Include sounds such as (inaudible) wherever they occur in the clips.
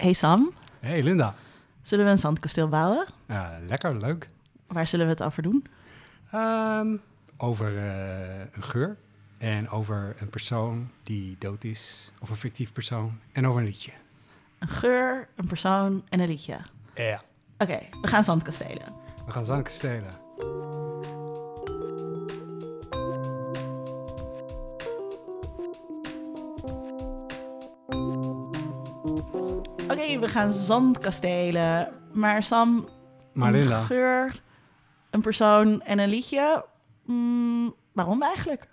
Hey Sam, Hey Linda. zullen we een zandkasteel bouwen? Ja, lekker, leuk. Waar zullen we het over doen? Ehm, over eh, een geur en over een persoon die dood is, of een fictief persoon, en over een liedje. Een geur, een persoon en een liedje. Ja. Oké, we gaan zandkastelen. We gaan zanken we gaan zandkastelen. Maar Sam, Maar een geur, een persoon en een liedje. Mm, waarom eigenlijk?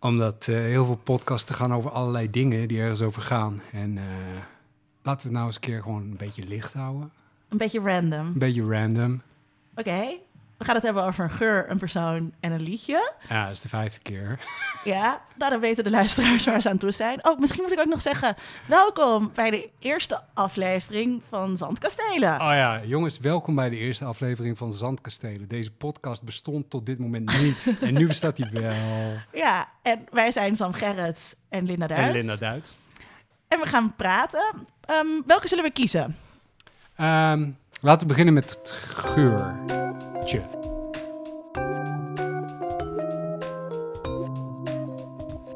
omdat eh, heel veel podcasten gaan over allerlei dingen die ergens over gaan. En eh, laten we het nou eens een keer gewoon een beetje licht houden. Een beetje random. Een beetje random. Oké, we gaan het hebben over een geur, een persoon en een liedje. Ja, dat is de vijfde keer. (laughs) Ja, nou dan weten de luisteraars waar ze aan toe zijn. Oh, misschien moet ik ook nog zeggen, welkom bij de eerste aflevering van Zandkastelen. Oh ja, jongens, welkom bij de eerste aflevering van Zandkastelen. Deze podcast bestond tot dit moment niet. (laughs) en nu bestaat hij wel. Ja, en wij zijn Sam Gerrits en Linda Duits. En Linda Duits. En we gaan praten. Ehm, welke zullen we kiezen? Ehm, laten we beginnen met het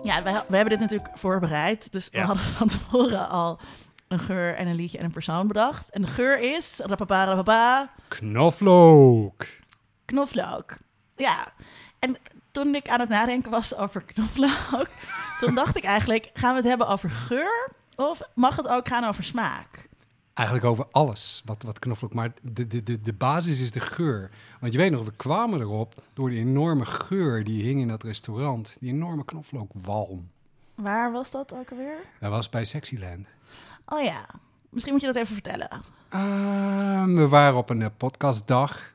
Ja, we, we hebben dit natuurlijk voorbereid. Dus we hadden van tevoren al een geur en een liedje en een persoon bedacht. En de geur is... Rapapa, rapapa, Knoflook. knoflook. Ja, en toen ik aan het nadenken was over knoflook... (laughs) toen dacht ik eigenlijk, gaan we het hebben over geur... of mag het ook gaan over smaak? Eigenlijk over alles wat, wat knoflook. Maar de, de, de, de basis is de geur. Want je weet nog, we kwamen erop door die enorme geur die hing in dat restaurant. Die enorme knoflookwalm. Waar was dat ook alweer? Dat was bij Sexyland. Oh ja, misschien moet je dat even vertellen. Ehm, we waren op een eh, podcastdag.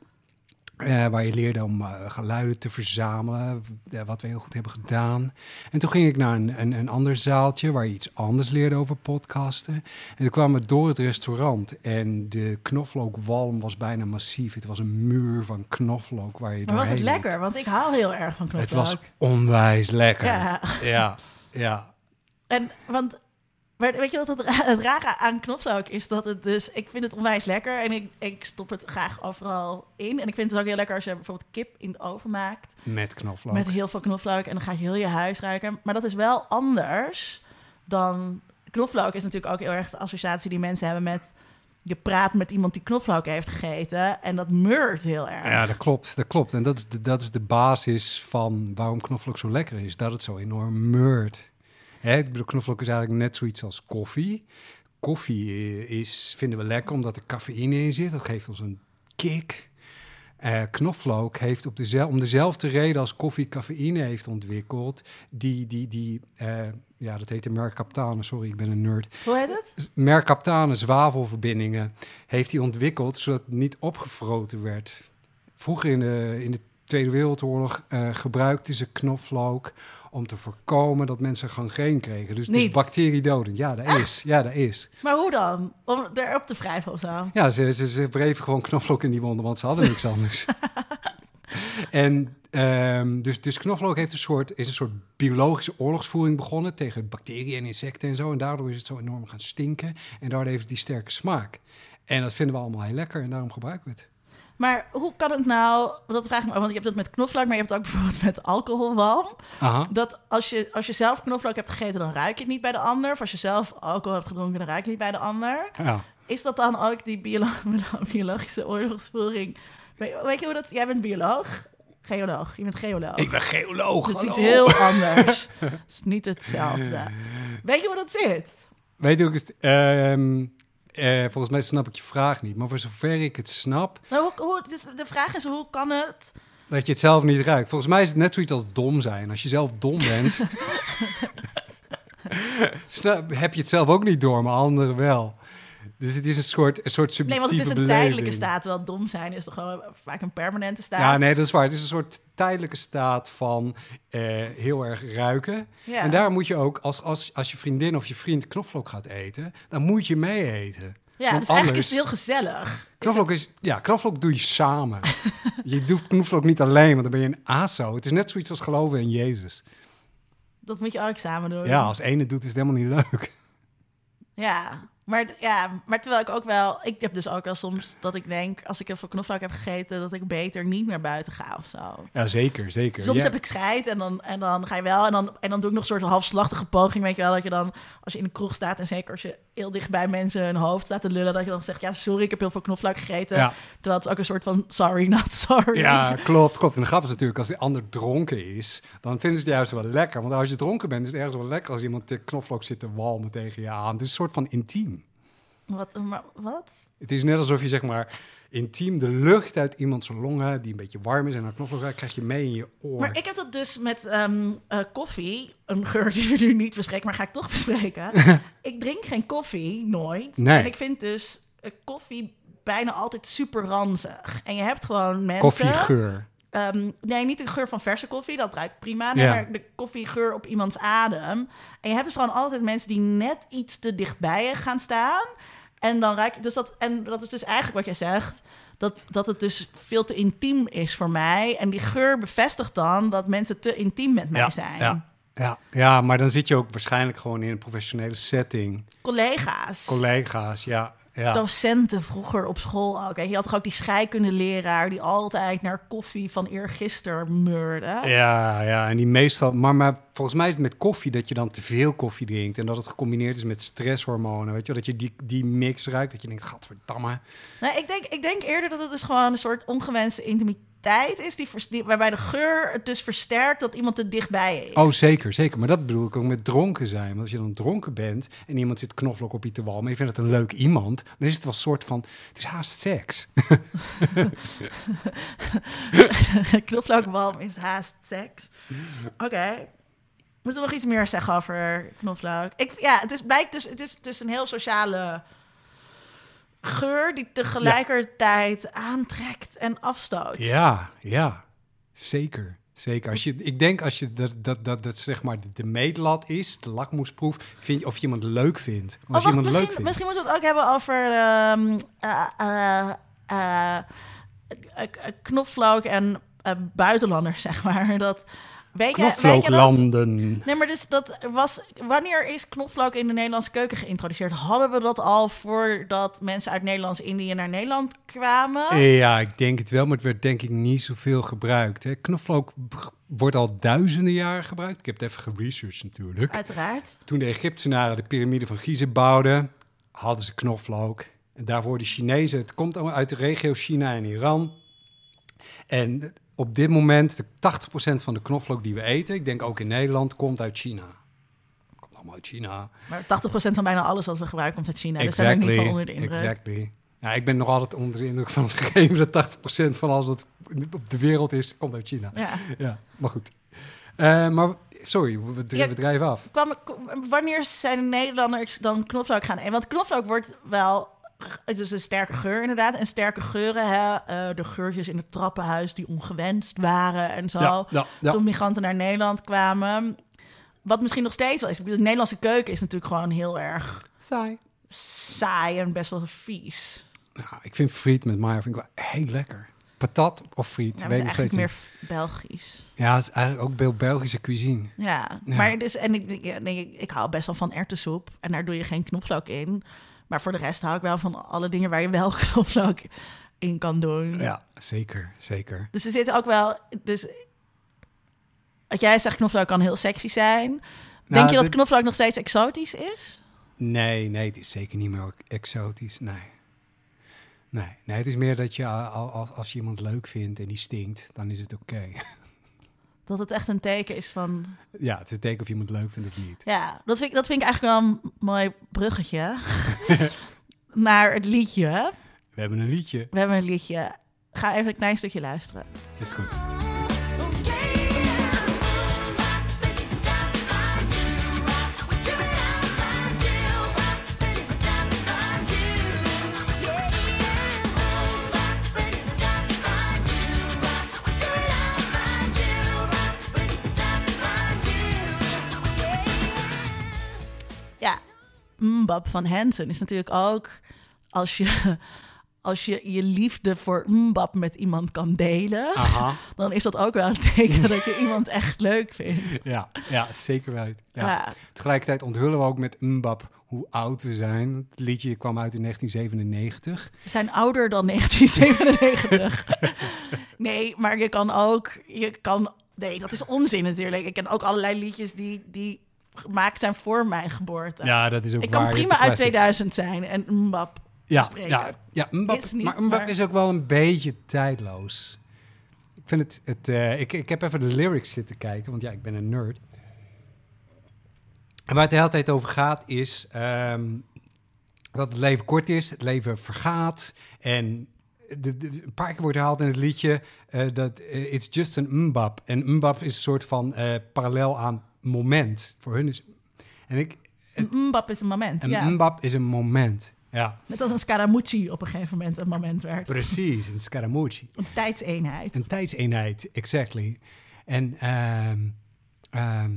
Eh, waar je leerde om eh, geluiden te verzamelen. eh, wat we heel goed hebben gedaan. En toen ging ik naar een, een, een ander zaaltje. waar je iets anders leerde over podcasten. En toen kwamen we door het restaurant. En de knoflookwalm was bijna massief. Het was een muur van knoflook waar je Maar was het liep. lekker? Want ik hou heel erg van knoflook. Het was onwijs lekker. Ja, ja. ja. en want... Maar weet je wat het, ra- het rare aan knoflook is? Dat het dus... Ik vind het onwijs lekker en ik, ik stop het graag overal in. En ik vind het dus ook heel lekker als je bijvoorbeeld kip in de oven maakt. Met knoflook. Met heel veel knoflook en dan gaat je heel je huis ruiken. Maar dat is wel anders dan... Knoflook is natuurlijk ook heel erg de associatie die mensen hebben met... Je praat met iemand die knoflook heeft gegeten en dat meurt heel erg. Ja, dat klopt. Dat klopt. En dat is, de, dat is de basis van waarom knoflook zo lekker is. Dat het zo enorm meurt. Hè, ik bedoel, knoflook is eigenlijk net zoiets als koffie. Koffie eh, is, vinden we lekker omdat er cafeïne in zit. Dat geeft ons een kick. Eh, knoflook heeft op dezel, om dezelfde reden als koffie cafeïne heeft ontwikkeld. Die, die, die eh, ja, dat heet de mercaptane. Sorry, ik ben een nerd. Hoe heet het? mercaptane zwavelverbindingen heeft hij ontwikkeld zodat het niet opgefroten werd. Vroeger in de, in de Tweede Wereldoorlog eh, gebruikten ze knoflook om te voorkomen dat mensen gangreen kregen. Dus, dus Niet. bacteriedodend. Ja, dat is. Ja, dat is. Maar hoe dan? Om erop te wrijven of zo? Ja, ze, ze, ze wreven gewoon knoflook in die wonden, want ze hadden niks (laughs) anders. en ehm, dus, dus knoflook heeft een soort, is een soort biologische oorlogsvoering begonnen tegen bacteriën en insecten en zo. En daardoor is het zo enorm gaan stinken. En daardoor heeft het die sterke smaak. En dat vinden we allemaal heel lekker en daarom gebruiken we het. Maar hoe kan het nou, dat vraag ik me af, want je hebt dat met knoflook, maar je hebt het ook bijvoorbeeld met alcoholwalm. Aha. Dat als je, als je zelf knoflook hebt gegeten, dan ruik je het niet bij de ander. Of als je zelf alcohol hebt gedronken, dan ruik je het niet bij de ander. Ja. Is dat dan ook die biolo- (laughs) biologische oorlogsvoering? Weet, je hoe dat, jij bent bioloog? Geoloog, je bent geoloog. Ik ben geoloog. dat is iets heel anders. (laughs) Het is niet hetzelfde. Weet je hoe dat zit? Weet je ook, het, ehm, eh, volgens mij snap ik je vraag niet. Maar voor zover ik het snap, Nou, hoe, hoe, dus de vraag is, hoe kan het... dat je het zelf niet ruikt. Volgens mij is het net zoiets als dom zijn. Als je zelf dom bent, (laughs) (laughs) snap- heb je het zelf ook niet door, maar anderen wel. Dus het is een soort, een soort Nee, subjectieve want het is een beleving. tijdelijke staat. Terwijl dom zijn is toch gewoon vaak een permanente staat. Ja, nee, dat is waar. Het is een soort tijdelijke staat van eh, heel erg ruiken. Ja. En daar moet je ook, als, als, als je vriendin of je vriend knoflook gaat eten, dan moet je mee eten. Ja, Want dus eigenlijk anders- is het heel gezellig. Knoflook het- is, ja, knoflook doe je samen. (laughs) je doet knoflook niet alleen, want dan ben je een aso. Het is net zoiets als geloven in Jezus. Dat moet je ook samen doen. Ja, als het doet, is het helemaal niet leuk. Ja. Maar ja, maar terwijl ik ook wel... Ik heb dus ook wel soms dat ik denk... als ik heel veel knoflook heb gegeten... dat ik beter niet meer buiten ga of zo. Ja, zeker, zeker. Soms Ja. heb ik scheid en dan, en dan ga je wel... En dan, en dan doe ik nog een soort halfslachtige poging. Weet je wel, dat je dan... Als je in de kroeg staat en zeker als je heel dicht bij mensen hun hoofd staat te lullen... dat je dan zegt, ja, sorry, ik heb heel veel knoflook gegeten. Ja. Terwijl het is ook een soort van sorry, not sorry. Ja, klopt, klopt. En de grap is natuurlijk, als die ander dronken is, dan vinden ze het juist wel lekker. Want als je dronken bent, is het ergens wel lekker als iemand de knoflook zit te walmen tegen je aan. Het is een soort van intiem. Wat? Maar, wat? Het is net alsof je zeg maar intiem de lucht uit iemands longen, die een beetje warm is en naar knoflook krijg je mee in je oor. Maar ik heb dat dus met ehm, eh, koffie. Een geur die we nu niet bespreken, maar ga ik toch (laughs) bespreken. ik drink geen koffie, nooit. Nee. En ik vind dus eh, koffie bijna altijd super ranzig. En je hebt gewoon mensen... Koffiegeur. Ehm, nee, niet de geur van verse koffie, dat ruikt prima. Nee, Ja. maar de koffiegeur op iemands adem. En je hebt dus gewoon altijd mensen die net iets te dichtbij je gaan staan. En dan ruik je... Dus dat, en dat is dus eigenlijk wat jij zegt... Dat, dat het dus veel te intiem is voor mij. En die geur bevestigt dan dat mensen te intiem met mij Ja, zijn. ja. Ja, ja, maar dan zit je ook waarschijnlijk gewoon in een professionele setting. Collega's. Collega's, ja. Ja. Docenten vroeger op school ook. Weet je, had toch ook die scheikundeleraar... die altijd naar koffie van eergisteren meurde. Ja, ja, en die meestal... Maar, maar volgens mij is het met koffie dat je dan te veel koffie drinkt... en dat het gecombineerd is met stresshormonen, weet je? Dat je die, die mix ruikt, dat je denkt, gadverdamme. Nee, ik denk, ik denk eerder dat het dus gewoon een soort ongewenste intimiteit is, die, die, waarbij de geur het dus versterkt dat iemand te dichtbij is. Oh, zeker, zeker. Maar dat bedoel ik ook met dronken zijn. Want als je dan dronken bent en iemand zit knoflook op je te walmen... en je vindt het een leuk iemand, dan is het wel een soort van... Het is haast seks. (laughs) knoflookwalm is haast seks. Oké. Moeten we nog iets meer zeggen over knoflook? Ik, ja, het is, blijkt dus, het is dus een heel sociale geur die tegelijkertijd aantrekt en afstoot. Ja, ja. Zeker. Zeker. Als je, ik denk als je dat, dat, dat, dat zeg maar de meetlat is, de lakmoesproef, vind je of je iemand leuk vindt. Oh, als je iemand leuk misschien, vindt. misschien moeten we het ook hebben over eh, knoflook en buitenlanders, (laughs) zeg maar. Dat, weet, je, weet je dat? Knoflooklanden. Nee, maar dus dat was. Wanneer is knoflook in de Nederlandse keuken geïntroduceerd? Hadden we dat al voordat mensen uit Nederlands-Indië naar Nederland kwamen? Ja, ik denk het wel, maar het werd denk ik niet zoveel gebruikt. Hè. Knoflook wordt al duizenden jaren gebruikt. Ik heb het even geresearched natuurlijk. Uiteraard. Toen de Egyptenaren de piramide van Gizeh bouwden, hadden ze knoflook. En daarvoor de Chinezen. Het komt allemaal uit de regio China en Iran. En op dit moment, de 80% van de knoflook die we eten, ik denk ook in Nederland, komt uit China. Komt allemaal uit China. Maar 80% van bijna alles wat we gebruiken komt uit China. Dus daar ben ik niet van onder de indruk. exactly. Ja, ik ben nog altijd onder de indruk van het gegeven dat 80% van alles wat op de wereld is, komt uit China. Ja. Ja, maar goed. Eh, maar sorry, we, we, Ja. we drijven af. Kwam, wanneer zijn de Nederlanders dan knoflook gaan eten? Want knoflook wordt wel... Het is een sterke geur inderdaad. En sterke geuren, hè? eh, de geurtjes in het trappenhuis die ongewenst waren en zo. Ja, ja, ja. Toen migranten naar Nederland kwamen. Wat misschien nog steeds wel is. Ik bedoel, de Nederlandse keuken is natuurlijk gewoon heel erg Saai. saai en best wel vies. Nou, ik vind friet met mayo vind ik wel heel lekker. Patat of friet, Ja, weet ik is steeds meer Belgisch. Ja, het is eigenlijk ook veel Belgische cuisine. Ja, Ja. maar dus, en ik, ik, nee, ik, ik hou best wel van erwtensoep. En daar doe je geen knoflook in. Maar voor de rest hou ik wel van alle dingen waar je wel (laughs) knoflook in kan doen. Ja, zeker, zeker. Dus er zitten ook wel... Dus, wat jij zegt, knoflook kan heel sexy zijn. Denk Nou, je dat dit- knoflook nog steeds exotisch is? Nee, nee, het is zeker niet meer exotisch. Nee. Nee, nee, het is meer dat je al- als, als je iemand leuk vindt en die stinkt, dan is het oké. (laughs) Dat het echt een teken is van... ja, het is een teken of je iemand leuk vindt of niet. Ja, dat vind ik, dat vind ik eigenlijk wel een mooi bruggetje. (laughs) naar het liedje. We hebben een liedje. We hebben een liedje. Ga even een klein stukje luisteren. Is goed. Mbap van Hansen is natuurlijk ook... Als je, (laughs) als je je liefde voor Mbap met iemand kan delen... Aha. (laughs) dan is dat ook wel een teken dat je (laughs) iemand echt leuk vindt. Ja, ja zeker wel. Ja. Ja. Tegelijkertijd onthullen we ook met Mbap hoe oud we zijn. Het liedje kwam uit in 1997. We zijn ouder dan 1997. nee, maar je kan ook... Je kan, nee, dat is onzin natuurlijk. Ik ken ook allerlei liedjes die, die gemaakt zijn voor mijn geboorte. Ja, dat is ook ik waar. kan prima uit classics. 2000 zijn en Mbap. Ja, spreken. ja, ja Mbap, Is niet, maar Mbap maar- is ook wel een beetje tijdloos. Ik vind het... het eh, ik, ik heb even de lyrics zitten kijken, want ja, ik ben een nerd. En waar het de hele tijd over gaat is... ehm, dat het leven kort is, het leven vergaat. En de, de- een paar keer wordt herhaald in het liedje... eh, dat eh, it's just een mbap. En mbap is een soort van parallel aan moment. Voor hun is... En ik... Het- Mbap is een moment, Een ja. mbap is een moment. Ja, Net als een Scaramucci op een gegeven moment een moment werd. precies. Een Scaramucci. Een tijdseenheid. Een tijdseenheid, exactly. En ehm, ehm,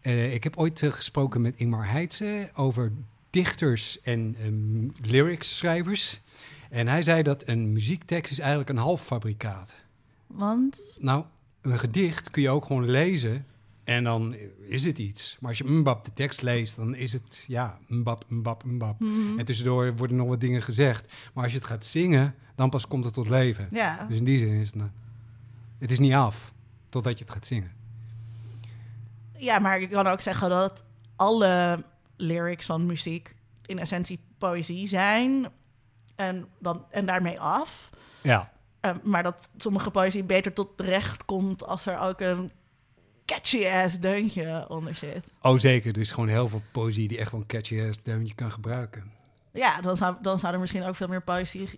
eh, ik heb ooit eh, gesproken met Ingmar Heitse over dichters en um, lyrics-schrijvers. En hij zei dat een muziektekst is eigenlijk een halffabrikaat. Want Nou, een gedicht kun je ook gewoon lezen en dan is het iets. Maar als je mbap de tekst leest, dan is het ja, mbap, mbap, mbap. mhm, En tussendoor worden nog wat dingen gezegd. Maar als je het gaat zingen, dan pas komt het tot leven. ja, Dus in die zin is het, nou, het is niet af totdat je het gaat zingen. ja, maar je kan ook zeggen dat alle lyrics van muziek in essentie poëzie zijn. En, dan, en daarmee af. Ja, Eh, maar dat sommige poëzie beter tot recht komt als er ook een catchy ass deuntje onder zit. oh zeker. Er is gewoon heel veel poëzie die echt wel een catchy ass deuntje kan gebruiken. Ja, dan zou, dan zou er misschien ook veel meer poëzie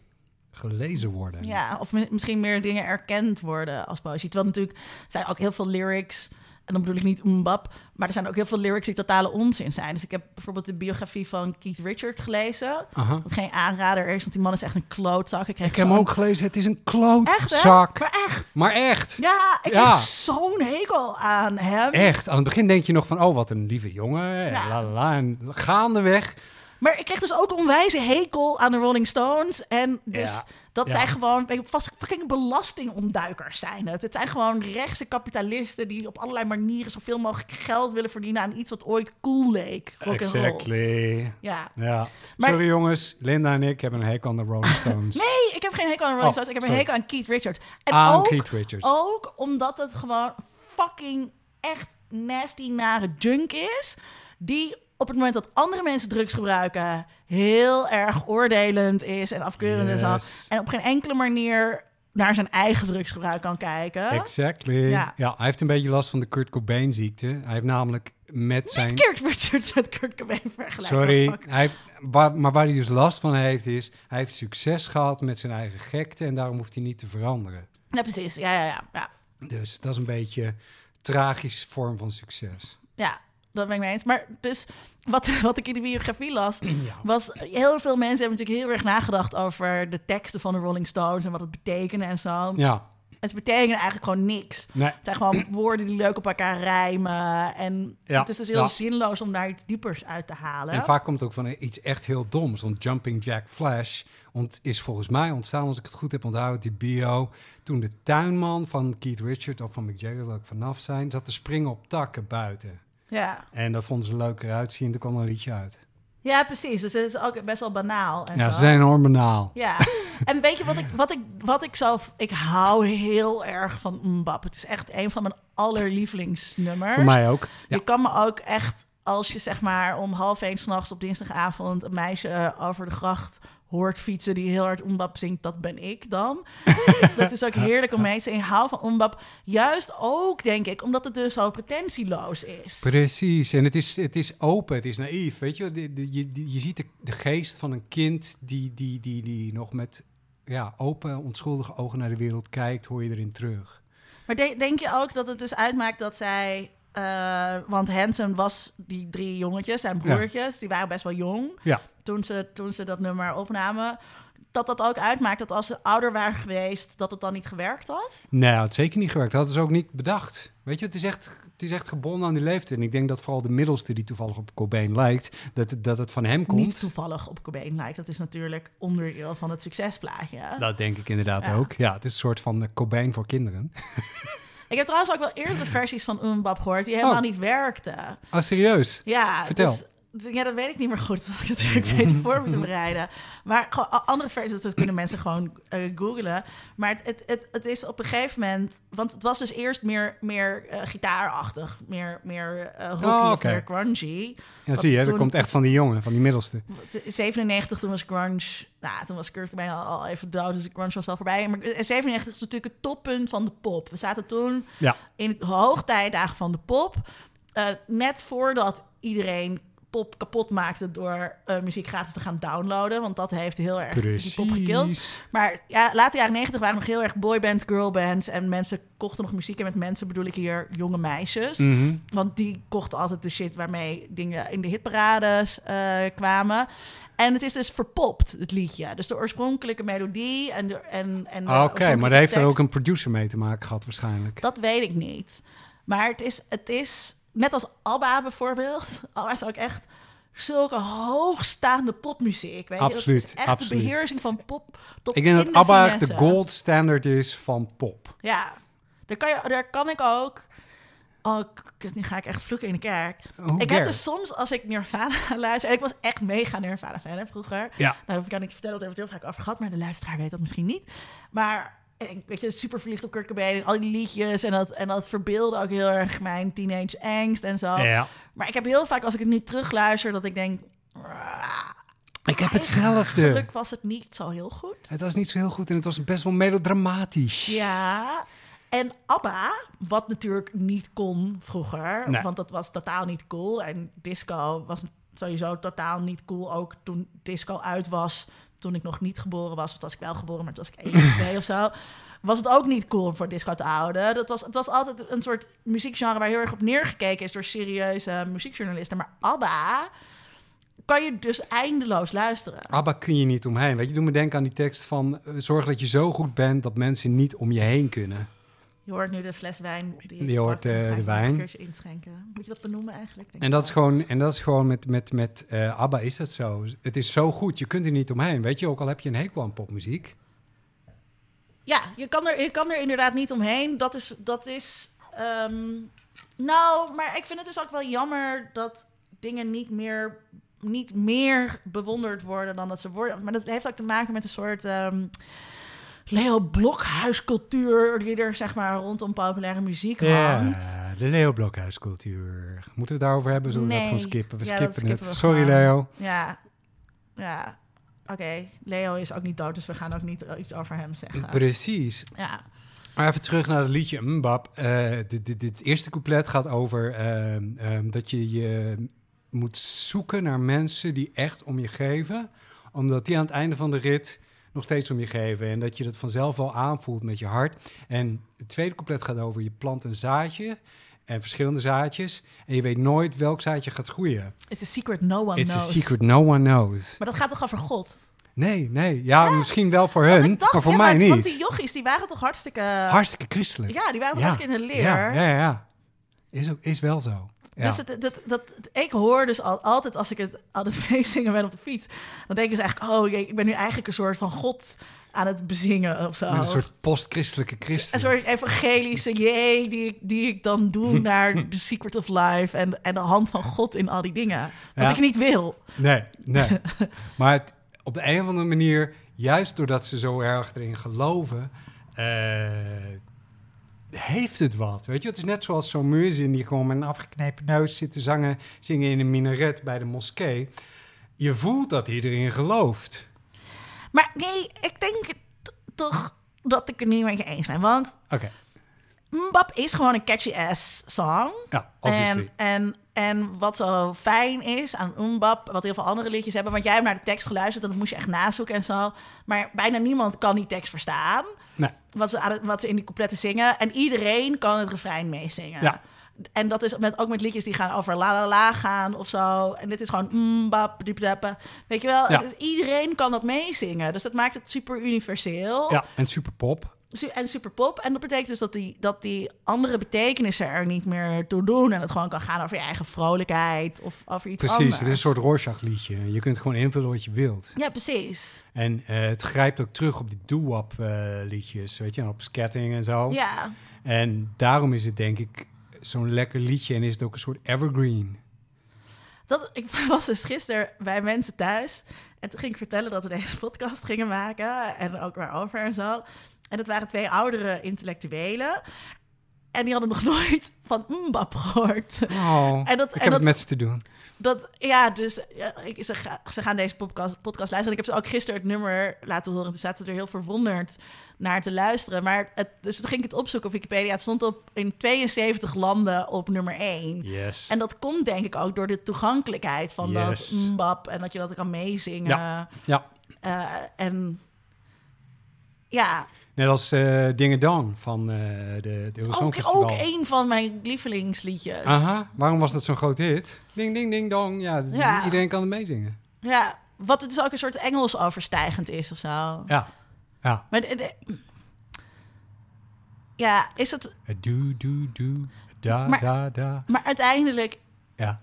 Gelezen worden. Ja, of mi- misschien meer dingen erkend worden als poëzie. Terwijl natuurlijk zijn ook heel veel lyrics, en dan bedoel ik niet mbap, maar er zijn ook heel veel lyrics die totale onzin zijn. Dus ik heb bijvoorbeeld de biografie van Keith Richards gelezen. Aha. Wat geen aanrader is, want die man is echt een klootzak. Ik, Ik heb hem ook gelezen. Het is een Echt, klootzak. Maar echt. Maar echt. Ja, ik Ja. heb zo'n hekel aan hem. Echt. Aan het begin denk je nog van, oh, wat een lieve jongen. En, Ja. la, la, la. en gaandeweg. Maar ik kreeg dus ook een wijze hekel aan de Rolling Stones. En dus Ja, dat ja. zij gewoon weet je, vast fucking belastingontduikers zijn. Het. het zijn gewoon rechtse kapitalisten die op allerlei manieren zoveel mogelijk geld willen verdienen aan iets wat ooit cool leek. Rock. Exactly. Ja. Ja. Maar- Sorry jongens, Linda en ik hebben een hekel aan de Rolling (laughs) Stones. Nee, ik heb geen hekel aan de Rolling Oh, Stones. Ik heb een hekel aan Keith Richards. En aan ook, Keith Richards. ook omdat het gewoon fucking echt nasty nare junk is. Die op het moment dat andere mensen drugs gebruiken... heel erg oordelend is en afkeurend. Yes. En op geen enkele manier naar zijn eigen drugsgebruik kan kijken. Exactly. Ja. Ja. hij heeft een beetje last van de Kurt Cobain ziekte. Hij heeft namelijk met zijn... Niet Keith Richards met Kurt Cobain vergelijken. Sorry, hij heeft, waar, maar waar hij dus last van heeft is... hij heeft succes gehad met zijn eigen gekte... en daarom hoeft hij niet te veranderen. Ja, precies. Ja, ja, ja. Ja, Dus dat is een beetje een tragisch vorm van succes. ja dat ben ik mee eens. Maar dus wat, (laughs) wat ik in de biografie las... (clears throat) Ja. was heel veel mensen hebben natuurlijk heel erg nagedacht over de teksten van de Rolling Stones en wat het betekende en zo. Ja, ze betekenen eigenlijk gewoon niks. nee, Het zijn gewoon (clears throat) woorden die leuk op elkaar rijmen. En Ja, het is dus heel ja. zinloos om daar iets diepers uit te halen. En vaak komt het ook van iets echt heel doms. Want Jumping Jack Flash is volgens mij ontstaan, als ik het goed heb onthouden, die bio. Toen de tuinman van Keith Richards of van Mick Jagger, wil ik vanaf zijn, zat te springen op takken buiten. Ja. En dat vonden ze leuk eruit zien. Er kwam een liedje uit. ja, precies. Dus het is ook best wel banaal. En Ja, zo. ze zijn enorm banaal. Ja, en weet je wat ik, wat ik, wat ik zelf... Ik hou heel erg van Mbap. Het is echt een van mijn allerlievelingsnummers. Voor mij ook. Ja. Je kan me ook echt, als je zeg maar om half één s'nachts op dinsdagavond... een meisje eh, over de gracht hoort fietsen die heel hard Mbap zingt, dat ben ik dan. (laughs) dat is ook heerlijk om mee te hou van Mbap. Juist ook, denk ik, omdat het dus zo pretentieloos is. Precies, en het is, het is open, het is naïef. Weet je, De- de- je, je ziet de, de geest van een kind die, die, die, die nog met ja, open, onschuldige ogen naar de wereld kijkt, hoor je erin terug. Maar de- denk je ook dat het dus uitmaakt dat zij... eh, want Hanson was die drie jongetjes, zijn broertjes, die waren best wel jong Ja, toen ze, toen ze dat nummer opnamen. Dat dat ook uitmaakt dat als ze ouder waren geweest, dat het dan niet gewerkt had? nee, het had zeker niet gewerkt. Dat hadden ze ook niet bedacht. Weet je, het is echt, het is echt gebonden aan die leeftijd. En ik denk dat vooral de middelste die toevallig op Cobain lijkt, dat, het- dat het van hem komt. Niet toevallig op Cobain lijkt. Dat is natuurlijk onderdeel van het succesplaatje. Dat denk ik inderdaad Ja. ook. Ja, het is een soort van eh, Cobain voor kinderen. (laughs) Ik heb trouwens ook wel eerdere versies van Umbap gehoord die helemaal Oh. niet werkten. Oh, serieus? Ja, Vertel. Dus, Ja, dat weet ik niet meer goed. (laughs) Dat ik natuurlijk (laughs) beter voor moeten bereiden. Maar gewoon andere versies, dat kunnen mensen gewoon eh googlen. Maar het, het, het, het is op een gegeven moment... Want het was dus eerst meer, meer eh, gitaarachtig. Meer, meer rocky Oh, oké. meer grungy. Ja, zie je, dat komt echt van die jongen, van die middelste. 97, toen was grunge... Nou, toen was Kurt Cobain al, al even dood, dus grunge was al voorbij. Maar eh, 97 is natuurlijk het toppunt van de pop. We zaten toen Ja. in de hoogtijdagen van de pop. net voordat iedereen pop kapot maakte door eh, muziek gratis te gaan downloaden. Want dat heeft heel erg die pop gekild. Maar ja, later jaren 90 waren nog heel erg boybands, girlbands. En mensen kochten nog muziek. En met mensen bedoel ik hier jonge meisjes. Mhm. Want die kochten altijd de shit waarmee dingen in de hitparades eh, kwamen. En het is dus verpopt, het liedje. Dus de oorspronkelijke melodie en de... En, en Ah, Oké, maar daar heeft er ook een producer mee te maken gehad waarschijnlijk. Dat weet ik niet. Maar het is, het is net als ABBA bijvoorbeeld. (laughs) ABBA is ook echt zulke hoogstaande popmuziek. Weet je? Absoluut, Dat is echt absoluut. de beheersing van pop tot Ik denk dat de ABBA de gold standard is van pop. Ja, daar kan, je, daar kan ik ook... Oh, nu ga ik echt vloeken in de kerk. Who ik heb dus soms, als ik Nirvana (laughs) luister... En ik was echt mega Nirvana-fan hè, vroeger. Ja. Daar hoef ik jou niet te vertellen, dat hebben we het heel vaak over gehad. Maar de luisteraar weet dat misschien niet. Maar ik, weet je, super verliefd op Kurt Cobain. En al die liedjes. En dat, en dat verbeelde ook heel erg mijn teenage angst en zo. Ja. Maar ik heb heel vaak, als ik het nu terugluister... dat ik denk... "Ah, Ik heb hetzelfde. Eigenlijk was het niet zo heel goed. Het was niet zo heel goed en het was best wel melodramatisch. Ja. En ABBA, wat natuurlijk niet kon vroeger, Nee. want dat was totaal niet cool. En disco was sowieso totaal niet cool, ook toen disco uit was, toen ik nog niet geboren was. Of was ik wel geboren, maar toen was ik één of (laughs) twee of zo. Was het ook niet cool om voor disco te houden. Dat was, het was altijd een soort muziekgenre waar heel erg op neergekeken is door serieuze muziekjournalisten. Maar ABBA kan je dus eindeloos luisteren. ABBA kun je niet omheen. Weet je, doe me denken aan die tekst van... eh, zorg dat je zo goed bent dat mensen niet om je heen kunnen. Je hoort nu de fles wijn. Die Je hoort, eh, de wijn. Inschenken. Moet je dat benoemen eigenlijk? Denk En dat is gewoon, en dat is gewoon met, met, met eh, ABBA is dat zo. Het is zo goed, je kunt er niet omheen. Weet je, ook al heb je een hekel aan popmuziek. Ja, je kan, er, je kan er inderdaad niet omheen. Dat is... Dat is ehm, nou, maar ik vind het dus ook wel jammer dat dingen niet meer, niet meer bewonderd worden dan dat ze worden. Maar dat heeft ook te maken met een soort... ehm Leo Blokhuiscultuur die er zeg maar rondom populaire muziek hangt. Ja, de Leo Blokhuiscultuur. Moeten we het daarover hebben? Zullen we dat gewoon skippen? We Ja, skippen het. we Sorry gewoon. Leo. Ja, ja. Oké, Leo is ook niet dood, dus we gaan ook niet iets over hem zeggen. Precies. Ja, Maar even terug naar het liedje Mbap. Eh dit, dit, dit eerste couplet gaat over ehm, ehm, dat je je moet zoeken naar mensen die echt om je geven. Omdat die aan het einde van de rit nog steeds om je geven. En dat je dat vanzelf wel aanvoelt met je hart. En het tweede couplet gaat over je plant een zaadje. En verschillende zaadjes. En je weet nooit welk zaadje gaat groeien. it's a secret no one It's a knows. secret no one knows. Maar dat gaat toch over God? Nee, nee. Ja, misschien wel voor Want hun, dacht, maar voor ja, mij niet. Want die jochies, die waren toch hartstikke... Hartstikke christelijk. Ja, die waren toch Ja, hartstikke in de leer. Ja, ja, ja. Is, ook, is wel zo. Ja. Dus het, dat, dat, ik hoor dus al, altijd als ik het aan het (laughs) meezingen ben op de fiets... dan denken ze eigenlijk, oh jee, ik ben nu eigenlijk een soort van God aan het bezingen of zo. Met een soort post-christelijke christen. Een soort evangelische jee die, ik- die ik dan doe (laughs) naar The Secret of Life... En, en de hand van God in al die dingen. Wat Ja. ik niet wil. Nee, nee. (laughs) maar het- op de een of andere manier, juist doordat ze zo erg erin geloven, eh, heeft het wat. Weet je, het is net zoals zo'n muezin die gewoon met een afgeknepen neus zit te zangen, zingen in een minaret bij de moskee. Je voelt dat erin gelooft. Maar nee, ik denk toch dat ik het niet met je eens ben. Want Oké, Mbap is gewoon een catchy ass song. ja, obviously. En, en, en wat zo fijn is aan Mbap, wat heel veel andere liedjes hebben... want jij hebt naar de tekst geluisterd en dat moest je echt nazoeken en zo. Maar bijna niemand kan die tekst verstaan. Nee. Wat ze, wat ze in die coupletten zingen. En iedereen kan het refrein meezingen. Ja. En dat is met, ook met liedjes die gaan over la la la gaan of zo. En dit is gewoon diep dappen. Weet je wel, Ja. het is- iedereen kan dat meezingen. Dus dat maakt het super universeel Ja, en super pop. En super pop. En dat betekent dus dat die, dat die andere betekenissen er niet meer toe doen. En het gewoon kan gaan over je eigen vrolijkheid of over iets Precies, anders. het is een soort Rorschach-liedje. Je kunt gewoon invullen wat je wilt. Ja, precies. En eh, het grijpt ook terug op die doo-wop eh, liedjes, weet je, en op scatting en zo. Ja, En daarom is het denk ik zo'n lekker liedje en is het ook een soort evergreen. Dat, ik (laughs) was dus gisteren bij mensen thuis. En toen ging ik vertellen dat we deze (laughs) podcast gingen maken. En ook waarover en zo. En dat waren twee oudere intellectuelen. En die hadden nog (laughs) nooit van Mbap gehoord. Oh, En dat- ik en heb dat- het met ze te doen. Dat, ja, dus ja, ik, ze, ga- ze gaan deze podcast, podcast luisteren. En ik heb ze ook gisteren het nummer laten horen. Toen zaten ze er heel verwonderd naar te luisteren. Maar het, dus toen ging ik het opzoeken op Wikipedia. Het stond op, in 72 landen op nummer 1. Yes. En dat komt denk ik ook door de toegankelijkheid van Yes. dat mbap. En dat je dat kan meezingen. Ja. Eh, en ja, Net als eh Dingen Dong van eh de, de ook, ook een van mijn lievelingsliedjes. Aha, waarom was dat zo'n groot hit? Ding, ding, ding, dong. Ja, iedereen kan het meezingen. Ja, wat het dus ook een soort Engels overstijgend is of zo. Ja, ja. Maar de- de- ja, is het... Doe, doe, doe, da, Maar- da, da. Maar uiteindelijk, Ja,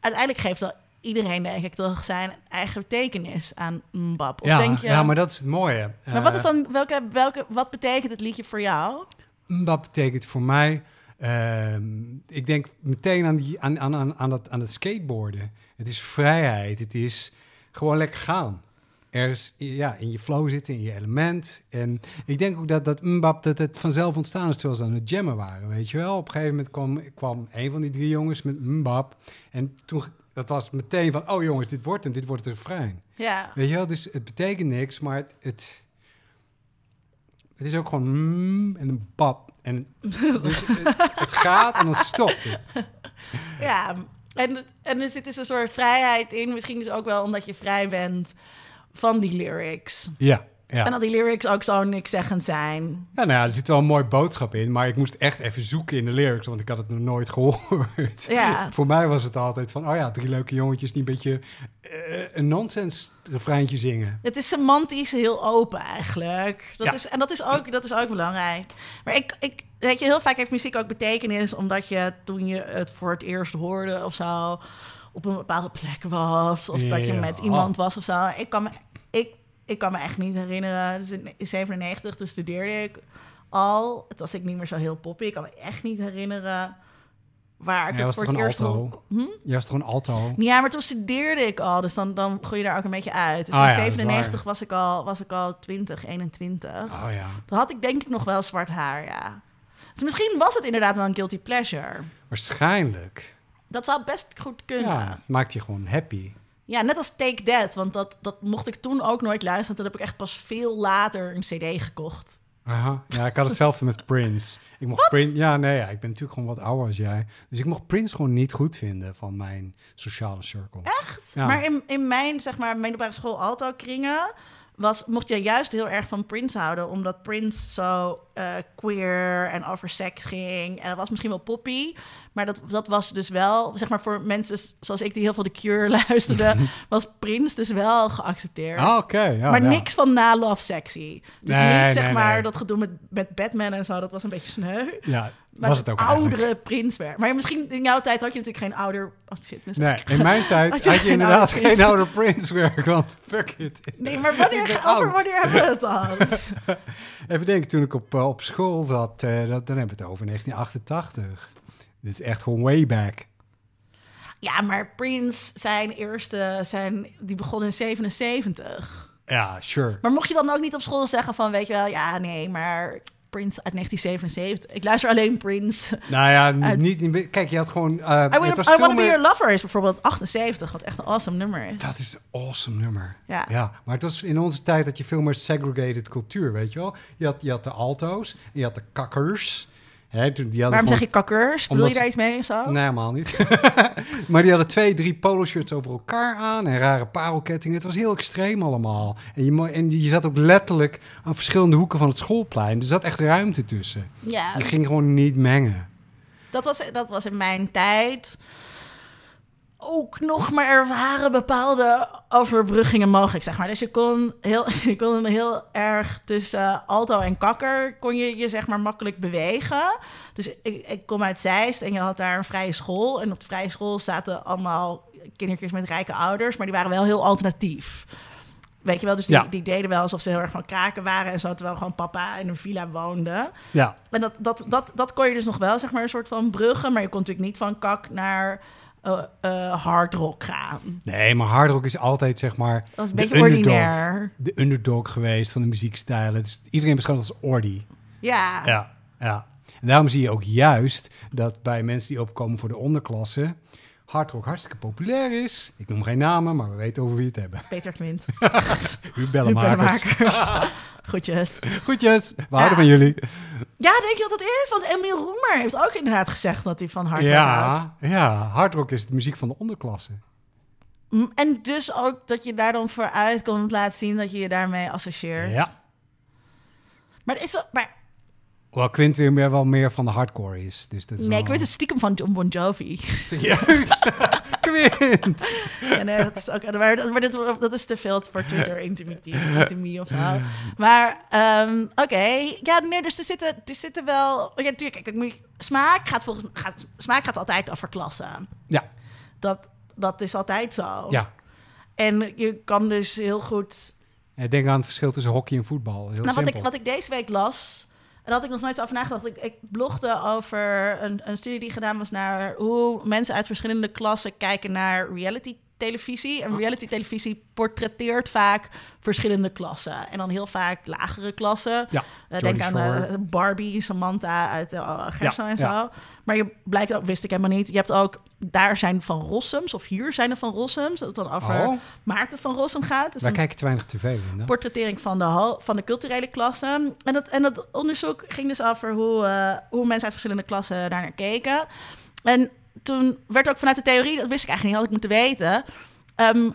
uiteindelijk geeft wel iedereen, denk ik, toch zijn eigen betekenis aan mbap. Of ja, denk je... ja, maar dat is het mooie. Maar wat is dan, welke, welke, wat betekent het liedje voor jou? Dat betekent voor mij... ehm, ik denk meteen aan, die, aan, aan, aan, aan, dat, aan het skateboarden. Het is vrijheid. Het is gewoon lekker gaan. Ergens ja, in je flow zitten, in je element. En ik denk ook dat dat mbap, dat het vanzelf ontstaan is terwijl ze aan het jammen waren, weet je wel. Op een gegeven moment kwam, kwam een van die drie jongens met mbap. En toen, dat was meteen van, oh jongens, dit wordt hem, dit wordt het refrein. Ja, Weet je wel, dus het betekent niks, maar het, het, het is ook gewoon mm en een bab. En (laughs) dus het, het gaat en dan stopt het. (laughs) ja. En, en er zit dus een soort vrijheid in. Misschien dus ook wel omdat je vrij bent van die lyrics. Ja, ja. En dat die lyrics ook zo nikszeggend zijn. Ja, nou ja, er zit wel een mooi boodschap in, maar ik moest echt even zoeken in de lyrics, want ik had het nog nooit gehoord. (laughs) Ja. (laughs) Voor mij was het altijd van, oh ja, drie leuke jongetjes die een beetje eh, een nonsens refreintje zingen. Het is semantisch heel open eigenlijk. Dat Ja. is, en dat is, ook, dat is ook belangrijk. Maar ik, ik, weet je, heel vaak heeft muziek ook betekenis... omdat je toen je het voor het eerst hoorde of zo... op een bepaalde plek was. Of dat je met iemand was of zo. Ik kan me, ik, kan me echt niet herinneren. Dus in 97, toen studeerde ik al. Het was ik niet meer zo heel poppy. Ik kan me echt niet herinneren... waar ik het was voor het eerst alto? Hm? Was toch een alto? Ja, maar toen studeerde ik al, dus dan, dan groei je daar ook een beetje uit. Dus Ah in ja, dat is 97 waar. was ik, al, was ik al 20, 21. Oh ja. Toen had ik denk ik nog wel zwart haar, ja. Dus misschien was het inderdaad wel een guilty pleasure. Waarschijnlijk. Dat zou best goed kunnen. Ja, maakt je gewoon happy. Net als Take That, want dat, dat mocht ik toen ook nooit luisteren. Toen heb ik echt pas veel later een cd gekocht. Aha. Ja, ik had hetzelfde met Prince. Ik mocht Prince. Ja, nee, ja, ik ben natuurlijk gewoon wat ouder als jij. Dus ik mocht Prince gewoon niet goed vinden van mijn sociale cirkel. Echt? Ja. Maar in, in mijn, zeg maar, middelbare school alto kringen... Was, mocht je juist heel erg van Prince houden, omdat Prince zo eh, queer en over seks ging. En dat was misschien wel poppy, maar dat, dat was dus wel, zeg maar voor mensen zoals ik die heel veel The Cure (laughs) luisterden, (laughs) was Prince dus wel geaccepteerd. Ah, oké. ja, maar ja. niks van na Love Sexy. Dus Nee, niet zeg nee, maar nee. dat gedoe met, met Batman en zo, dat was een beetje sneu. Ja, Maar was het ook oudere werd. Maar misschien in jouw tijd had je natuurlijk geen ouder... Oh shit, Nee, (laughs) in mijn tijd Had had je inderdaad geen oude Prince werk, want fuck it. Nee, maar wanneer, over wanneer hebben we het dan? Even denken, toen ik op, eh, op school zat, eh, dat, dan hebben we het over 1988. Dit is echt gewoon way back. Ja, maar Prince, zijn eerste, zijn, die begon in 77. Ja, sure. Maar mocht je dan ook niet op school zeggen van, weet je wel, ja, nee, maar Prince uit 1977. Ik luister alleen Prince. Nou ja, Uit- niet, niet, kijk, je had gewoon... eh, I, Wanna- was I Wanna Be Your Lover is bijvoorbeeld 78, wat echt een awesome nummer is. Dat is een awesome nummer. Ja. Ja, maar het was in onze tijd dat je veel meer segregated cultuur, weet je wel? Je had, je had de alto's, je had de kakkers. Hè, toen- die Waarom zeg je kakkers? Bedoel Omdat je daar iets mee of zo? Nee, helemaal niet. (laughs) maar die hadden twee, drie polo-shirts over elkaar aan en rare parelkettingen. Het was heel extreem allemaal. En je, en je zat ook letterlijk aan verschillende hoeken van het schoolplein. Er zat echt ruimte tussen. Ja, Je ging gewoon niet mengen. dat was, dat was in mijn tijd ook nog, maar er waren bepaalde overbruggingen mogelijk, zeg maar. Dus je kon heel, (laughs) je kon heel erg tussen alto en kakker, kon je je zeg maar makkelijk bewegen. Dus ik, ik kom uit Zeist en je had daar een vrije school. En op de vrije school zaten allemaal kindertjes met rijke ouders, maar die waren wel heel alternatief. Weet je wel, dus die, Ja. die deden wel alsof ze heel erg van kraken waren en zo, terwijl gewoon papa in een villa woonde. Ja, En dat, dat, dat, dat kon je dus nog wel, zeg maar, een soort van bruggen. Maar je kon natuurlijk niet van kak naar eh, hard rock gaan. Nee, maar hardrock is altijd zeg maar Dat is een de beetje underdog. ordinair. de underdog geweest van de muziekstijlen. Het is, iedereen beschouwt het als ordy. Ja. Ja, ja. En daarom zie je ook juist dat bij mensen die opkomen voor de onderklasse... hardrock hartstikke populair is. Ik noem geen namen, maar we weten over wie het hebben. Peter Quint. Uw (laughs) bellenmakers. Goedjes. Goedjes, we Ja. houden van jullie. Ja, denk je dat het is? Want Emiel Roemer heeft ook inderdaad gezegd dat hij van hard rock houdt. Ja, ja, hardrock is de muziek van de onderklasse. Mm, En dus ook dat je daar dan vooruit komt laten zien dat je je daarmee associeert. Ja. Maar, het is, wel- maar Hoewel Quint weer meer, wel meer van de hardcore is. Dus dat is nee, ik wel- weet het stiekem van John Bon Jovi. (laughs) Serieus? (laughs) Quint! ja, nee, dat is ook, maar, dat, maar dat, dat is te veel voor Twitter (laughs) intimie, intimie of zo. Maar ehm, oké, ja, nee, dus er zitten, er zitten wel... Ja, natuurlijk, kijk, je- smaak gaat volgens gaat, smaak gaat altijd over klassen. Ja, Dat, dat is altijd zo. ja. En je kan dus heel goed Ja, Denk aan het verschil tussen hockey en voetbal. Heel nou, wat, ik, wat ik deze week las, daar had ik nog nooit over nagedacht. Ik, ik blogde over een, een studie die gedaan was naar hoe mensen uit verschillende klassen kijken naar reality televisie. En reality televisie portretteert vaak verschillende klassen. En dan heel vaak lagere klassen. Ja, Eh, denk aan Shore. eh, Barbie, Samantha uit uh, Gerso Ja, en zo. ja. Maar je blijkt ook, wist ik helemaal niet. Je hebt ook, daar zijn van Rossums, of hier zijn er van Rossums. Dat het dan over Oh, Maarten van Rossum gaat. Dus wij kijken te weinig tv, Linda. portrettering van de, van de culturele klasse. En dat, en dat onderzoek ging dus over hoe, eh, hoe mensen uit verschillende klassen daar naar keken. En toen werd ook vanuit de theorie, dat wist ik eigenlijk niet, had ik moeten weten. ehm,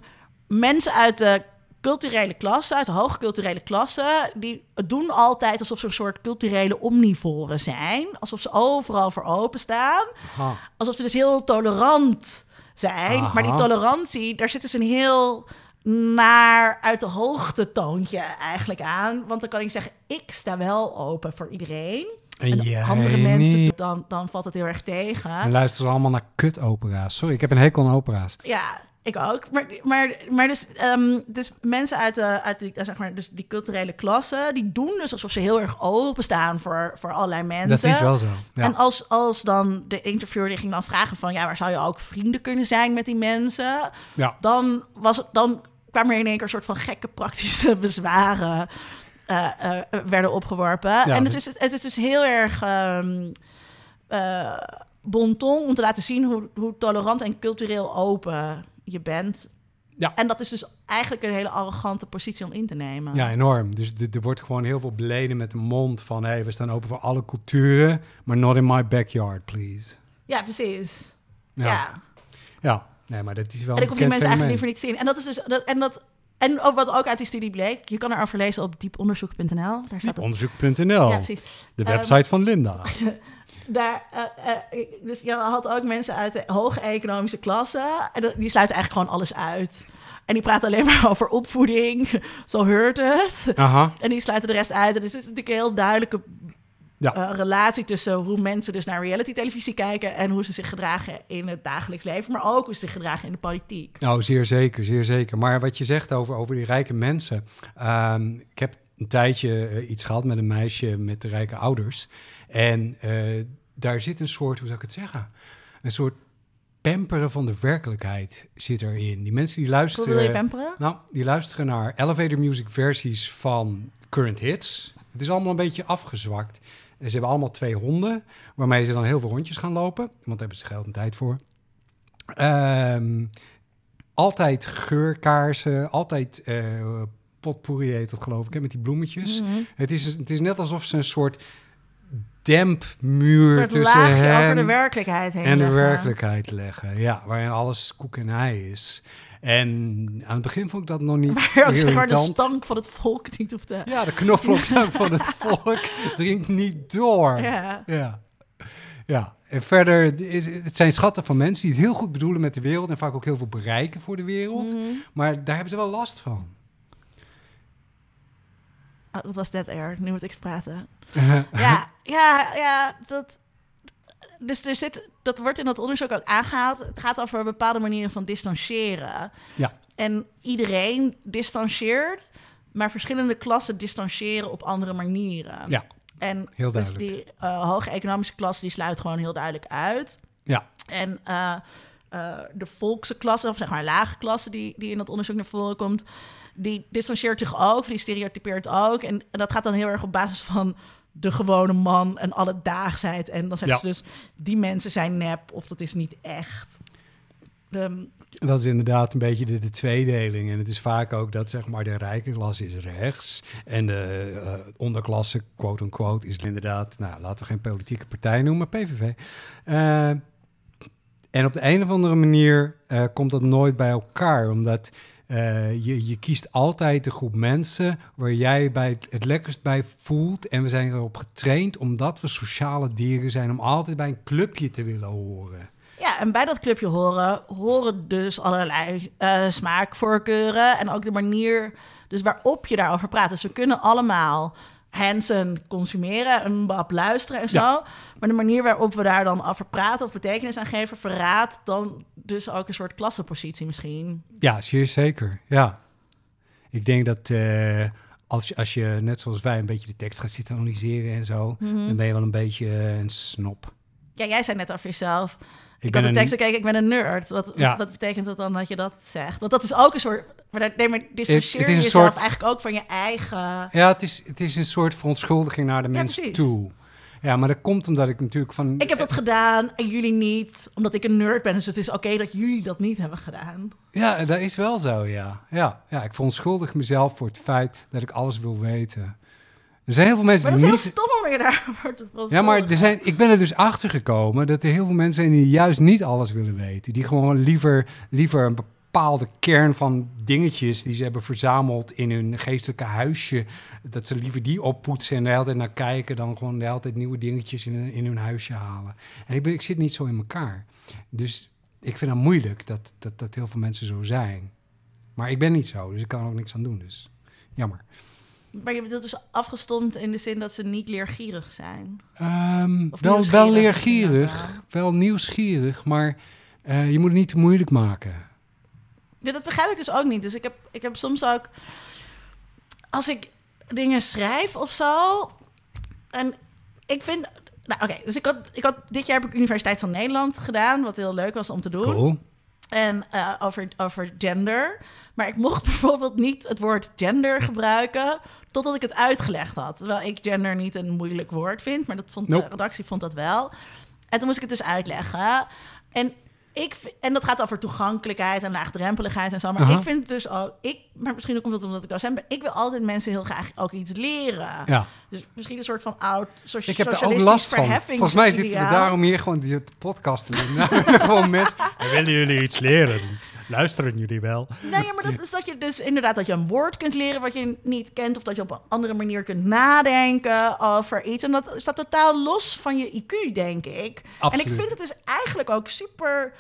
mensen uit de culturele klasse, uit de hoge culturele klasse, die doen altijd alsof ze een soort culturele omnivoren zijn. Alsof ze overal voor openstaan Aha. alsof ze dus heel tolerant zijn. Aha. Maar die tolerantie, daar zit dus een heel naar uit de hoogte toontje eigenlijk aan. Want dan kan ik zeggen, ik sta wel open voor iedereen. En andere mensen, niet. dan, dan valt het heel erg tegen. En luisteren ze allemaal naar kut-opera's. Sorry, ik heb een hekel aan opera's. Ja, ik ook. Maar, maar, maar dus, ehm, dus mensen uit, de, uit die, zeg maar, dus die culturele klasse, die doen dus alsof ze heel erg openstaan voor, voor allerlei mensen. Dat is wel zo. Ja. En als, als dan de interviewer die ging dan vragen van... ja, waar zou je ook vrienden kunnen zijn met die mensen? ja. Dan, was het, dan kwamen er in één keer een soort van gekke praktische (laughs) bezwaren... eh, eh, werden opgeworpen. en het dus- is, het is dus heel erg ehm eh, bon ton om te laten zien... Hoe, hoe tolerant en cultureel open je bent. Ja. En dat is dus eigenlijk een hele arrogante positie om in te nemen. Ja, enorm. Dus er wordt gewoon heel veel beleden met de mond van... hé, hey, we staan open voor alle culturen, maar not in my backyard, please. Ja, precies. Ja. ja. Ja. Nee, maar dat is wel En ik hoef die mensen eigenlijk liever niet te zien. En dat is dus. Dat, en dat. En ook wat ook uit die studie bleek, je kan erover lezen op dieponderzoek.nl. Daar staat het. Onderzoek.nl, Ja, de Ehm, website van Linda. (laughs) Daar, eh, eh, dus je had ook mensen uit de hoge economische klasse. En die sluiten eigenlijk gewoon alles uit. En die praten alleen maar (laughs) over opvoeding. Zo heurt het. Aha. En die sluiten de rest uit. En er is natuurlijk een heel duidelijke Ja. eh, relatie tussen hoe mensen dus naar reality televisie kijken. En hoe ze zich gedragen in het dagelijks leven. Maar ook hoe ze zich gedragen in de politiek. Nou, zeer zeker, zeer zeker. Maar wat je zegt over, over die rijke mensen. ehm, ik heb een tijdje eh, iets gehad met een meisje met de rijke ouders. En eh, daar zit een soort, hoe zou ik het zeggen? Een soort pamperen van de werkelijkheid zit erin. Die mensen die Hoe luisteren... wil je pamperen? Nou, die luisteren naar elevator music versies van current hits. Het is allemaal een beetje afgezwakt. En ze hebben allemaal twee honden, waarmee ze dan heel veel rondjes gaan lopen. Want daar hebben ze geld en tijd voor. Ehm, altijd geurkaarsen, altijd eh potpourri heet dat geloof ik, hè, met die bloemetjes. Mhm. Het, is, het is net alsof ze een soort dempmuur Een tussen hen over de werkelijkheid heen en de werkelijkheid leggen. Ja, waarin alles koek en ei is. En aan het begin vond ik dat nog niet (laughs) Waar ook zeg maar de stank van het volk niet hoeft te... Ja, de knoflookstank (laughs) van het volk dringt niet door. Ja. Ja. ja. En verder, is, het zijn schatten van mensen die het heel goed bedoelen met de wereld... en vaak ook heel veel bereiken voor de wereld. Mhm. Maar daar hebben ze wel last van. Oh, dat was dead air. Nu moet ik praten. (laughs) ja, ja, ja. Dat, dus er zit, dat wordt in dat onderzoek ook aangehaald. Het gaat over bepaalde manieren van distancieren. Ja. En iedereen distancieert, maar verschillende klassen distancieren op andere manieren. Ja, En heel dus die eh, hoge economische klasse die sluit gewoon heel duidelijk uit. Ja. En eh, eh, de volkse klasse, of zeg maar lage klasse die, die in dat onderzoek naar voren komt, die distancieert zich ook, die stereotypeert ook. En, en dat gaat dan heel erg op basis van de gewone man en alledaagsheid. En dan zeggen Ja. ze dus, die mensen zijn nep of dat is niet echt. Ehm, Dat is inderdaad een beetje de, de tweedeling. En het is vaak ook dat zeg maar, de rijke klasse is rechts. En de eh, onderklasse, quote-unquote, is inderdaad... Nou, laten we geen politieke partij noemen, maar PVV. Eh, en op de een of andere manier eh, komt dat nooit bij elkaar. Omdat eh, je, je kiest altijd de groep mensen... waar jij bij het, lekkerst bij voelt. En we zijn erop getraind, omdat we sociale dieren zijn... om altijd bij een clubje te willen horen. Ja, en bij dat clubje horen, horen dus allerlei eh, smaakvoorkeuren en ook de manier dus waarop je daarover praat. Dus we kunnen allemaal Hansen consumeren, een bab luisteren en zo. Ja. Maar de manier waarop we daar dan over praten of betekenis aan geven, verraadt dan dus ook een soort klassenpositie misschien. Ja, zeer zeker. Ja. Ik denk dat eh, als, je, als je, net zoals wij, een beetje de tekst gaat zitten analyseren en zo, Mhm. dan ben je wel een beetje eh, een snop. Ja, jij zei net over jezelf. Ik, Ik had de tekst gekeken, ik ben een nerd. Wat, Ja. wat betekent dat dan dat je dat zegt? Want dat is ook een soort... Maar daar nee, maar dissocieer het een jezelf soort- eigenlijk ook van je eigen... Ja, het is, het is een soort verontschuldiging naar de Ja, mensen toe. Ja, maar dat komt omdat ik natuurlijk van... Ik heb dat gedaan en jullie niet, omdat ik een nerd ben. Dus het is oké dat jullie dat niet hebben gedaan. Ja, dat is wel zo, ja. ja. Ja, ik verontschuldig mezelf voor het feit dat ik alles wil weten. Er zijn heel veel mensen Maar dat is heel stom om je daarvoor te Ja, maar er zijn, ik ben er dus achter gekomen dat er heel veel mensen zijn die juist niet alles willen weten. Die gewoon liever, liever een bepaalde kern van dingetjes die ze hebben verzameld in hun geestelijke huisje. Dat ze liever die oppoetsen en de hele tijd naar kijken dan gewoon de hele tijd nieuwe dingetjes in, hun- in hun huisje halen. En ik, ben, ik zit niet zo in elkaar. Dus ik vind het moeilijk dat, dat, dat heel veel mensen zo zijn. Maar ik ben niet zo, dus ik kan er ook niks aan doen. Dus jammer. Maar je bedoelt dus afgestomd in de zin dat ze niet leergierig zijn. Ehm, Of wel, nieuwsgierig wel misschien leergierig, wel nieuwsgierig, maar eh, je moet het niet te moeilijk maken. Ja, dat begrijp ik dus ook niet. Dus ik heb, ik heb soms ook... Als ik dingen schrijf of zo... En ik vind... Nou, oké. dus ik had, ik had... Dit jaar heb ik Universiteit van Nederland gedaan. Wat heel leuk was om te doen. Cool. En eh, over, over gender. Maar ik mocht (laughs) bijvoorbeeld niet het woord gender gebruiken totdat ik het uitgelegd had. Terwijl ik gender niet een moeilijk woord vind, maar dat vond, Nope. de redactie vond dat wel. En toen moest ik het dus uitleggen. En, ik, en dat gaat over toegankelijkheid en laagdrempeligheid en zo. Maar Aha. ik vind het dus ook... Ik, maar misschien ook omdat, omdat ik docent ben. Ik wil altijd mensen heel graag ook iets leren. Ja, Dus misschien een soort van oud socia- ik heb daar ook last van. Volgens mij zitten we daarom hier gewoon die podcast te doen. Nou, (laughs) gewoon mensen. Willen jullie iets leren? Luisteren jullie wel? Nee, maar dat is dat je dus inderdaad dat je een woord kunt leren wat je niet kent, of dat je op een andere manier kunt nadenken over iets. En dat staat totaal los van je IQ, denk ik. En Absoluut. ik vind het dus eigenlijk ook super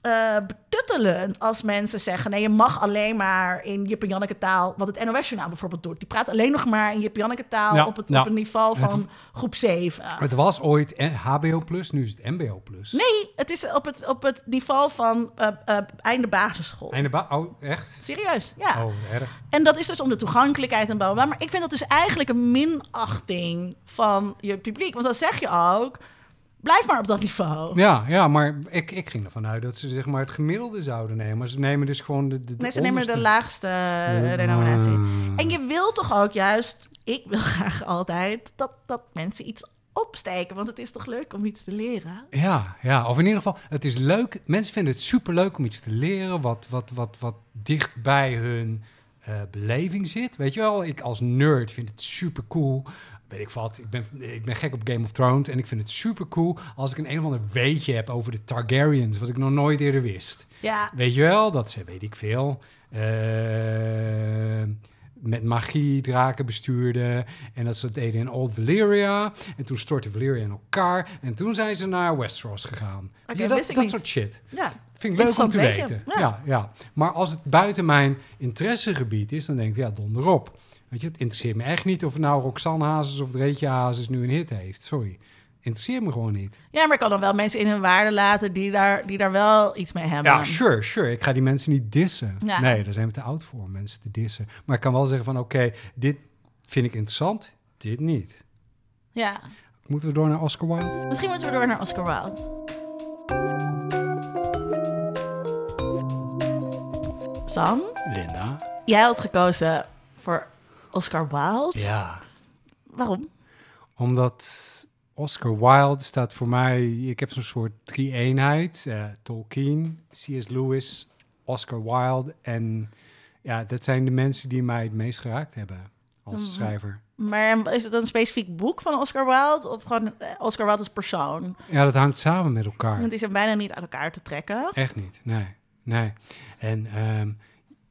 eh, betuttelend als mensen zeggen: nee, je mag alleen maar in Jip en Janneke taal, wat het NOS-journaal bijvoorbeeld doet. Die praat alleen nog maar in Jip en Janneke taal Ja, op, het, ja. op een niveau Het- van groep 7. Het was ooit HBO+, nu is het MBO+. Nee, het is op het, op het niveau van eh, eh, einde basisschool. Einde ba- oh, echt? Serieus, ja. Oh, erg. En dat is dus om de toegankelijkheid en bla. Maar ik vind dat dus eigenlijk een minachting van je publiek. Want dan zeg je ook, blijf maar op dat niveau. Ja, ja maar ik, ik ging ervan uit dat ze zeg maar, het gemiddelde zouden nemen. Maar ze nemen dus gewoon de, de, de Nee, ze nemen de laagste eh, denominatie. Ah. En je wil toch ook juist, ik wil (laughs) graag altijd, dat, dat mensen iets opsteken. Want het is toch leuk om iets te leren? Ja, ja, of in ieder geval, het is leuk. Mensen vinden het superleuk om iets te leren wat, wat, wat, wat dicht bij hun eh, beleving zit. Weet je wel, ik als nerd vind het super cool. Weet ik wat, ik ben, ik ben gek op Game of Thrones en ik vind het super cool als ik een een of ander weetje heb over de Targaryens, wat ik nog nooit eerder wist. Ja, Weet je wel, dat ze, weet ik veel, eh, met magie draken bestuurden. En dat ze het deden in Old Valyria. En toen stortte Valyria in elkaar. En toen zijn ze naar Westeros gegaan. Oké, ja, dat dat soort shit. ja. Vind ik leuk om te weten. ja. Ja. Ja, Maar als het buiten mijn interessegebied is, dan denk ik, ja, donder op. Weet je, het interesseert me echt niet of nou Roxanne Hazes of Dreetje Hazes nu een hit heeft. Sorry. Interesseert me gewoon niet. ja, maar ik kan dan wel mensen in hun waarde laten die daar, die daar wel iets mee hebben. Ja, sure, sure. Ik ga die mensen niet dissen. Ja. Nee, daar zijn we te oud voor om mensen te dissen. Maar ik kan wel zeggen van, oké, dit vind ik interessant, dit niet. Ja. Moeten we door naar Oscar Wilde? Misschien moeten we door naar Oscar Wilde. Sam, Linda? jij had gekozen voor Oscar Wilde. Ja. Waarom? Omdat Oscar Wilde staat voor mij... Ik heb zo'n soort drie-eenheid. eh, Tolkien, C.S. Lewis, Oscar Wilde. En ja, dat zijn de mensen die mij het meest geraakt hebben als Mhm. schrijver. Maar is het een specifiek boek van Oscar Wilde of gewoon eh, Oscar Wilde als persoon? Ja, dat hangt samen met elkaar. Want die zijn bijna niet uit elkaar te trekken. Echt niet, nee. nee. En ehm,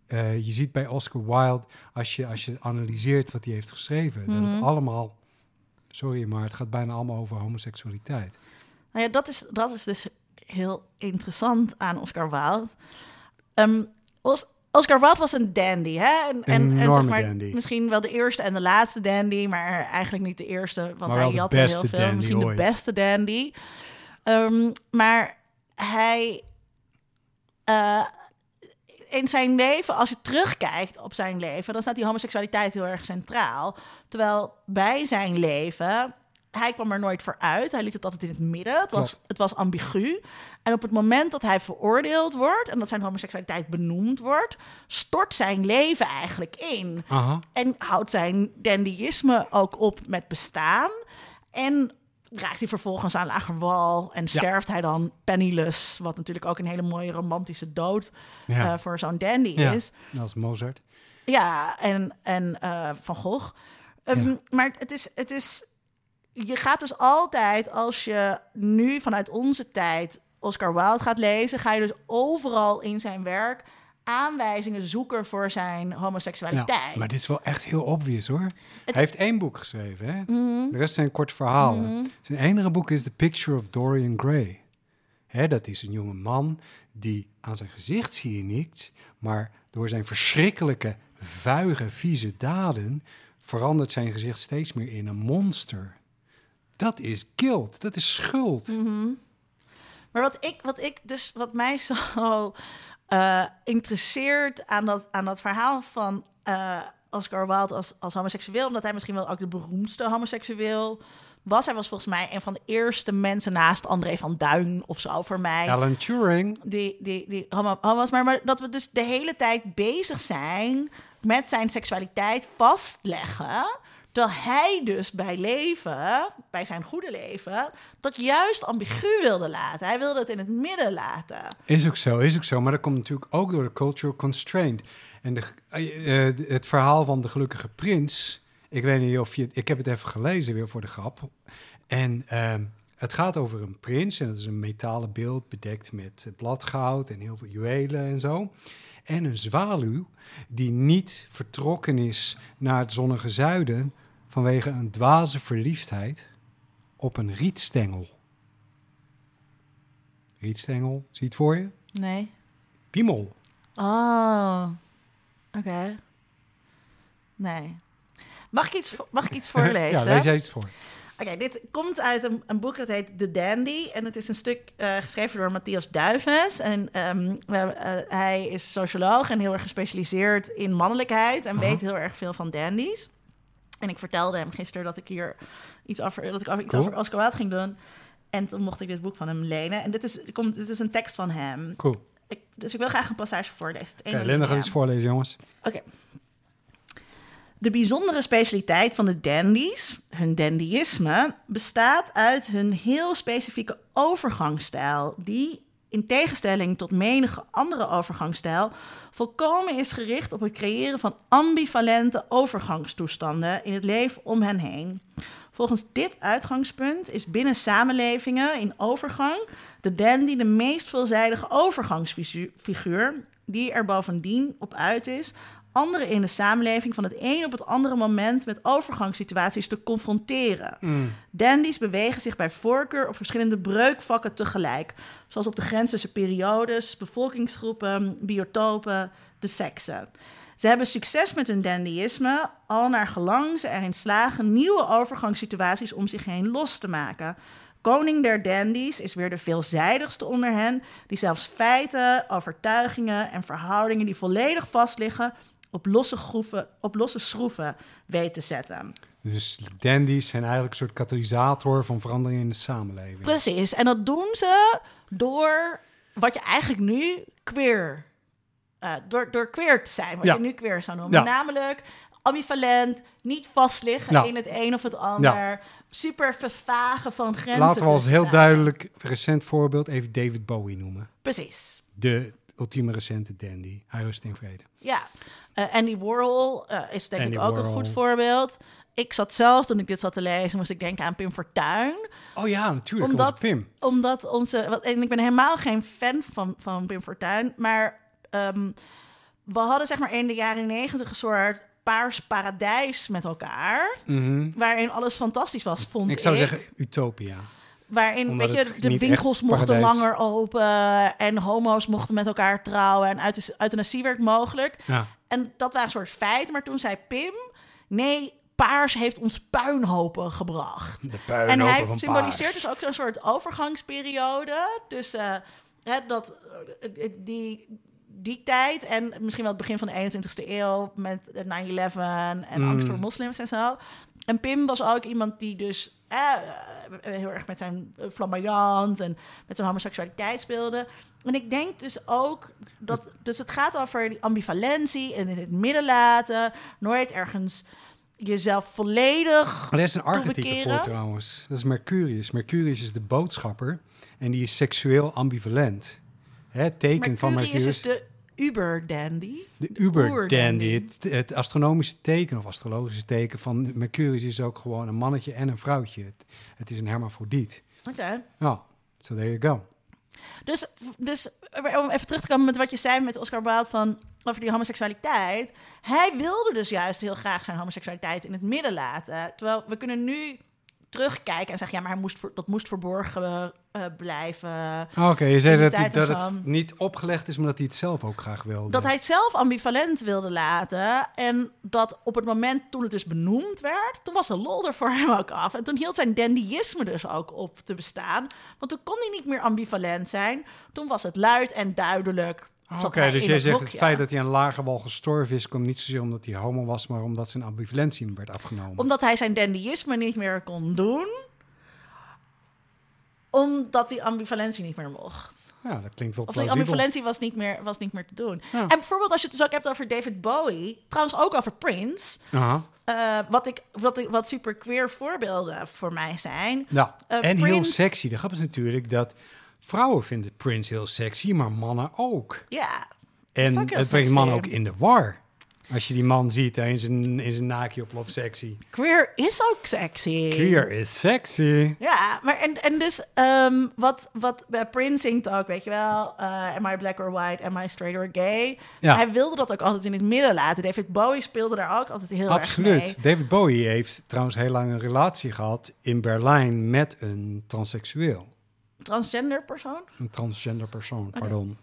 eh, je ziet bij Oscar Wilde, als je, als je analyseert wat hij heeft geschreven, dat Mhm. het allemaal, sorry, maar het gaat bijna allemaal over homoseksualiteit. Nou ja, dat is, dat is dus heel interessant aan Oscar Wilde. Ehm, Os- Oscar Wilde was een dandy, hè? En, en, zeg maar, dandy. misschien wel de eerste en de laatste dandy, maar eigenlijk niet de eerste, want hij jatte heel veel. dandy misschien ooit. de beste dandy. Ehm, maar hij... eh, in zijn leven, als je terugkijkt op zijn leven, dan staat die homoseksualiteit heel erg centraal. Terwijl bij zijn leven, hij kwam er nooit voor uit. Hij liet het altijd in het midden. Het was, het was ambigu. En op het moment dat hij veroordeeld wordt en dat zijn homoseksualiteit benoemd wordt, stort zijn leven eigenlijk in. Aha. En houdt zijn dandyisme ook op met bestaan. En raakt hij vervolgens aan lager wal en sterft hij dan penniless. Wat natuurlijk ook een hele mooie romantische dood Ja, eh, voor zo'n dandy Ja. is. dat is Mozart. Ja, en, en eh, Van Gogh. Ehm, Ja. Maar het is, het is... Je gaat dus altijd, als je nu vanuit onze tijd Oscar Wilde gaat lezen... ga je dus overal in zijn werk aanwijzingen zoeken voor zijn homoseksualiteit. Ja, maar dit is wel echt heel obvious hoor. Hij heeft één boek geschreven, hè? Mhm. De rest zijn korte verhalen. Mhm. Zijn enige boek is The Picture of Dorian Gray. Hè, dat is een jonge man die aan zijn gezicht zie je niets, maar door zijn verschrikkelijke, vuige, vieze daden verandert zijn gezicht steeds meer in een monster. Dat is guilt, dat is schuld. Mhm. Maar wat ik, wat ik dus, wat mij (laughs) zo eh, interesseert aan dat, aan dat verhaal van eh, Oscar Wilde als, als homoseksueel, omdat hij misschien wel ook de beroemdste homoseksueel was. Hij was volgens mij een van de eerste mensen naast André van Duin of zo voor mij. Alan Turing, Die, die, die homo was. Maar, maar dat we dus de hele tijd bezig zijn met zijn seksualiteit vastleggen. Terwijl hij dus bij leven, bij zijn goede leven, dat juist ambigu wilde laten. Hij wilde het in het midden laten. is ook zo, is ook zo, maar dat komt natuurlijk ook door de cultural constraint. En de, eh, eh, het verhaal van de gelukkige prins, ik weet niet of je, ik heb het even gelezen weer voor de grap. En ehm, het gaat over een prins en dat is een metalen beeld bedekt met eh, bladgoud en heel veel juwelen en zo. En een zwaluw die niet vertrokken is naar het zonnige zuiden vanwege een dwaze verliefdheid op een rietstengel. Rietstengel, zie je het voor je? Nee. Piemel. Oh, oké. Nee. Mag ik iets, mag ik iets (laughs) voorlezen? ja, lees jij iets voor. Oké, dit komt uit een, een boek dat heet The Dandy. En het is een stuk eh, geschreven door Matthias Duives. En ehm, eh, hij is socioloog en heel erg gespecialiseerd in mannelijkheid. En Aha. weet heel erg veel van dandies. En ik vertelde hem gisteren dat ik hier iets over, dat ik iets Cool. over Oscar ging doen. En toen mocht ik dit boek van hem lenen. En dit is, komt, dit is een tekst van hem. Cool. Ik, dus ik wil graag een passage voorlezen. Oké, Linda gaat iets voorlezen, jongens. Oké. De bijzondere specialiteit van de dandies, hun dandyisme, bestaat uit hun heel specifieke overgangsstijl, die in tegenstelling tot menige andere overgangsstijl volkomen is gericht op het creëren van ambivalente overgangstoestanden in het leven om hen heen. Volgens dit uitgangspunt is binnen samenlevingen in overgang de dandy de meest veelzijdige overgangsfiguur, die er bovendien op uit is anderen in de samenleving van het een op het andere moment met overgangssituaties te confronteren. Dandies bewegen zich bij voorkeur op verschillende breukvakken tegelijk, zoals op de grens tussen periodes, bevolkingsgroepen, biotopen, de seksen. Ze hebben succes met hun dandyisme, al naar gelang ze erin slagen nieuwe overgangssituaties om zich heen los te maken. Koning der dandies is weer de veelzijdigste onder hen, die zelfs feiten, overtuigingen en verhoudingen die volledig vastliggen op losse, groeven, op losse schroeven weet te zetten. Dus dandies zijn eigenlijk een soort katalysator van verandering in de samenleving. Precies, en dat doen ze door wat je eigenlijk nu queer eh, door, door queer te zijn, wat Ja. je nu queer zou noemen. Ja. Namelijk ambivalent, niet vastliggen Ja. in het een of het ander. Super vervagen van grenzen. Laten we als heel zijn. duidelijk recent voorbeeld even David Bowie noemen. Precies. De ultieme recente dandy. Hij rust in vrede. Ja, Eh, Andy Warhol eh, is denk Andy ik ook een goed voorbeeld. Ik zat zelf, toen ik dit zat te lezen, moest ik denken aan Pim Fortuyn. Oh ja, natuurlijk. Omdat- Omdat... Pim. Omdat onze... wat- En ik ben helemaal geen fan van, van Pim Fortuyn. Maar ehm, we hadden zeg maar in de jaren negentig een soort paars paradijs met elkaar. Mhm. Waarin alles fantastisch was, vond ik. Ik zou zeggen Utopia. Waarin, Omdat weet je, de winkels mochten paradijs- langer open. En homo's mochten met elkaar trouwen. En euth- euthanasie werd mogelijk. Ja. En dat waren een soort feiten. Maar toen zei Pim... Nee, paars heeft ons puinhopen gebracht. De En puinhopen hij van symboliseert Paars. dus ook zo'n soort overgangsperiode tussen hè, dat, eh, eh, die, die tijd en misschien wel het begin van de 21ste eeuw met het 9-11 en Mm. angst voor moslims en zo. En Pim was ook iemand die dus eh, eh, heel erg met zijn eh, flamboyant en met zijn homoseksualiteit speelde. En ik denk dus ook dat, dus het gaat over die ambivalentie en in het midden laten, nooit ergens jezelf volledig Maar er is een archetype voor trouwens. Dat is Mercurius. Mercurius is de boodschapper en die is seksueel ambivalent. Hè, het teken van Mercurius Mercurius. is de uber-dandy. De de uber dandy. Het, het astronomische teken of astrologische teken van Mercurius is ook gewoon een mannetje en een vrouwtje. Het, het is een hermafrodiet. Oké. Ja, so there you go. Dus, dus om even terug te komen met wat je zei met Oscar Wilde van, over die homoseksualiteit. Hij wilde dus juist heel graag zijn homoseksualiteit in het midden laten. Terwijl we kunnen nu terugkijken en zeggen... ja, maar hij moest voor, dat moest verborgen eh, blijven. Oké, je zei dat, hij, dat het niet opgelegd is, maar dat hij het zelf ook graag wilde. Dat hij het zelf ambivalent wilde laten. En dat op het moment toen het dus benoemd werd... toen was de lol er voor hem ook af. En toen hield zijn dandyisme dus ook op te bestaan. Want toen kon hij niet meer ambivalent zijn. Toen was het luid en duidelijk. Oké, dus jij zegt het feit dat hij aan lage wal gestorven is, komt niet zozeer omdat hij homo was, maar omdat zijn ambivalentie hem werd afgenomen. Omdat hij zijn dandyisme niet meer kon doen. Omdat die ambivalentie niet meer mocht. Ja, dat klinkt wel Of die ambivalentie was niet meer, was niet meer te doen. Ja. En bijvoorbeeld als je het dus ook hebt over David Bowie. Trouwens ook over Prince. Eh, wat, ik, wat, ik, wat super queer voorbeelden voor mij zijn. Ja, Eh, en heel sexy. De grap is natuurlijk dat vrouwen vinden Prince heel sexy, maar mannen ook. Ja, En ook het brengt mannen ook in de war. Als je die man ziet in zijn, in zijn naakje op Love Sexy. queer is ook sexy. Queer is sexy. Ja, maar en, en dus ehm, wat, wat bij Prince zingt ook, weet je wel, eh, am I black or white, am I straight or gay? Ja. Hij wilde dat ook altijd in het midden laten. David Bowie speelde daar ook altijd heel erg Absoluut. mee. David Bowie heeft trouwens heel lang een relatie gehad in Berlijn met een transseksueel. Transgender persoon? Een transgender persoon, pardon.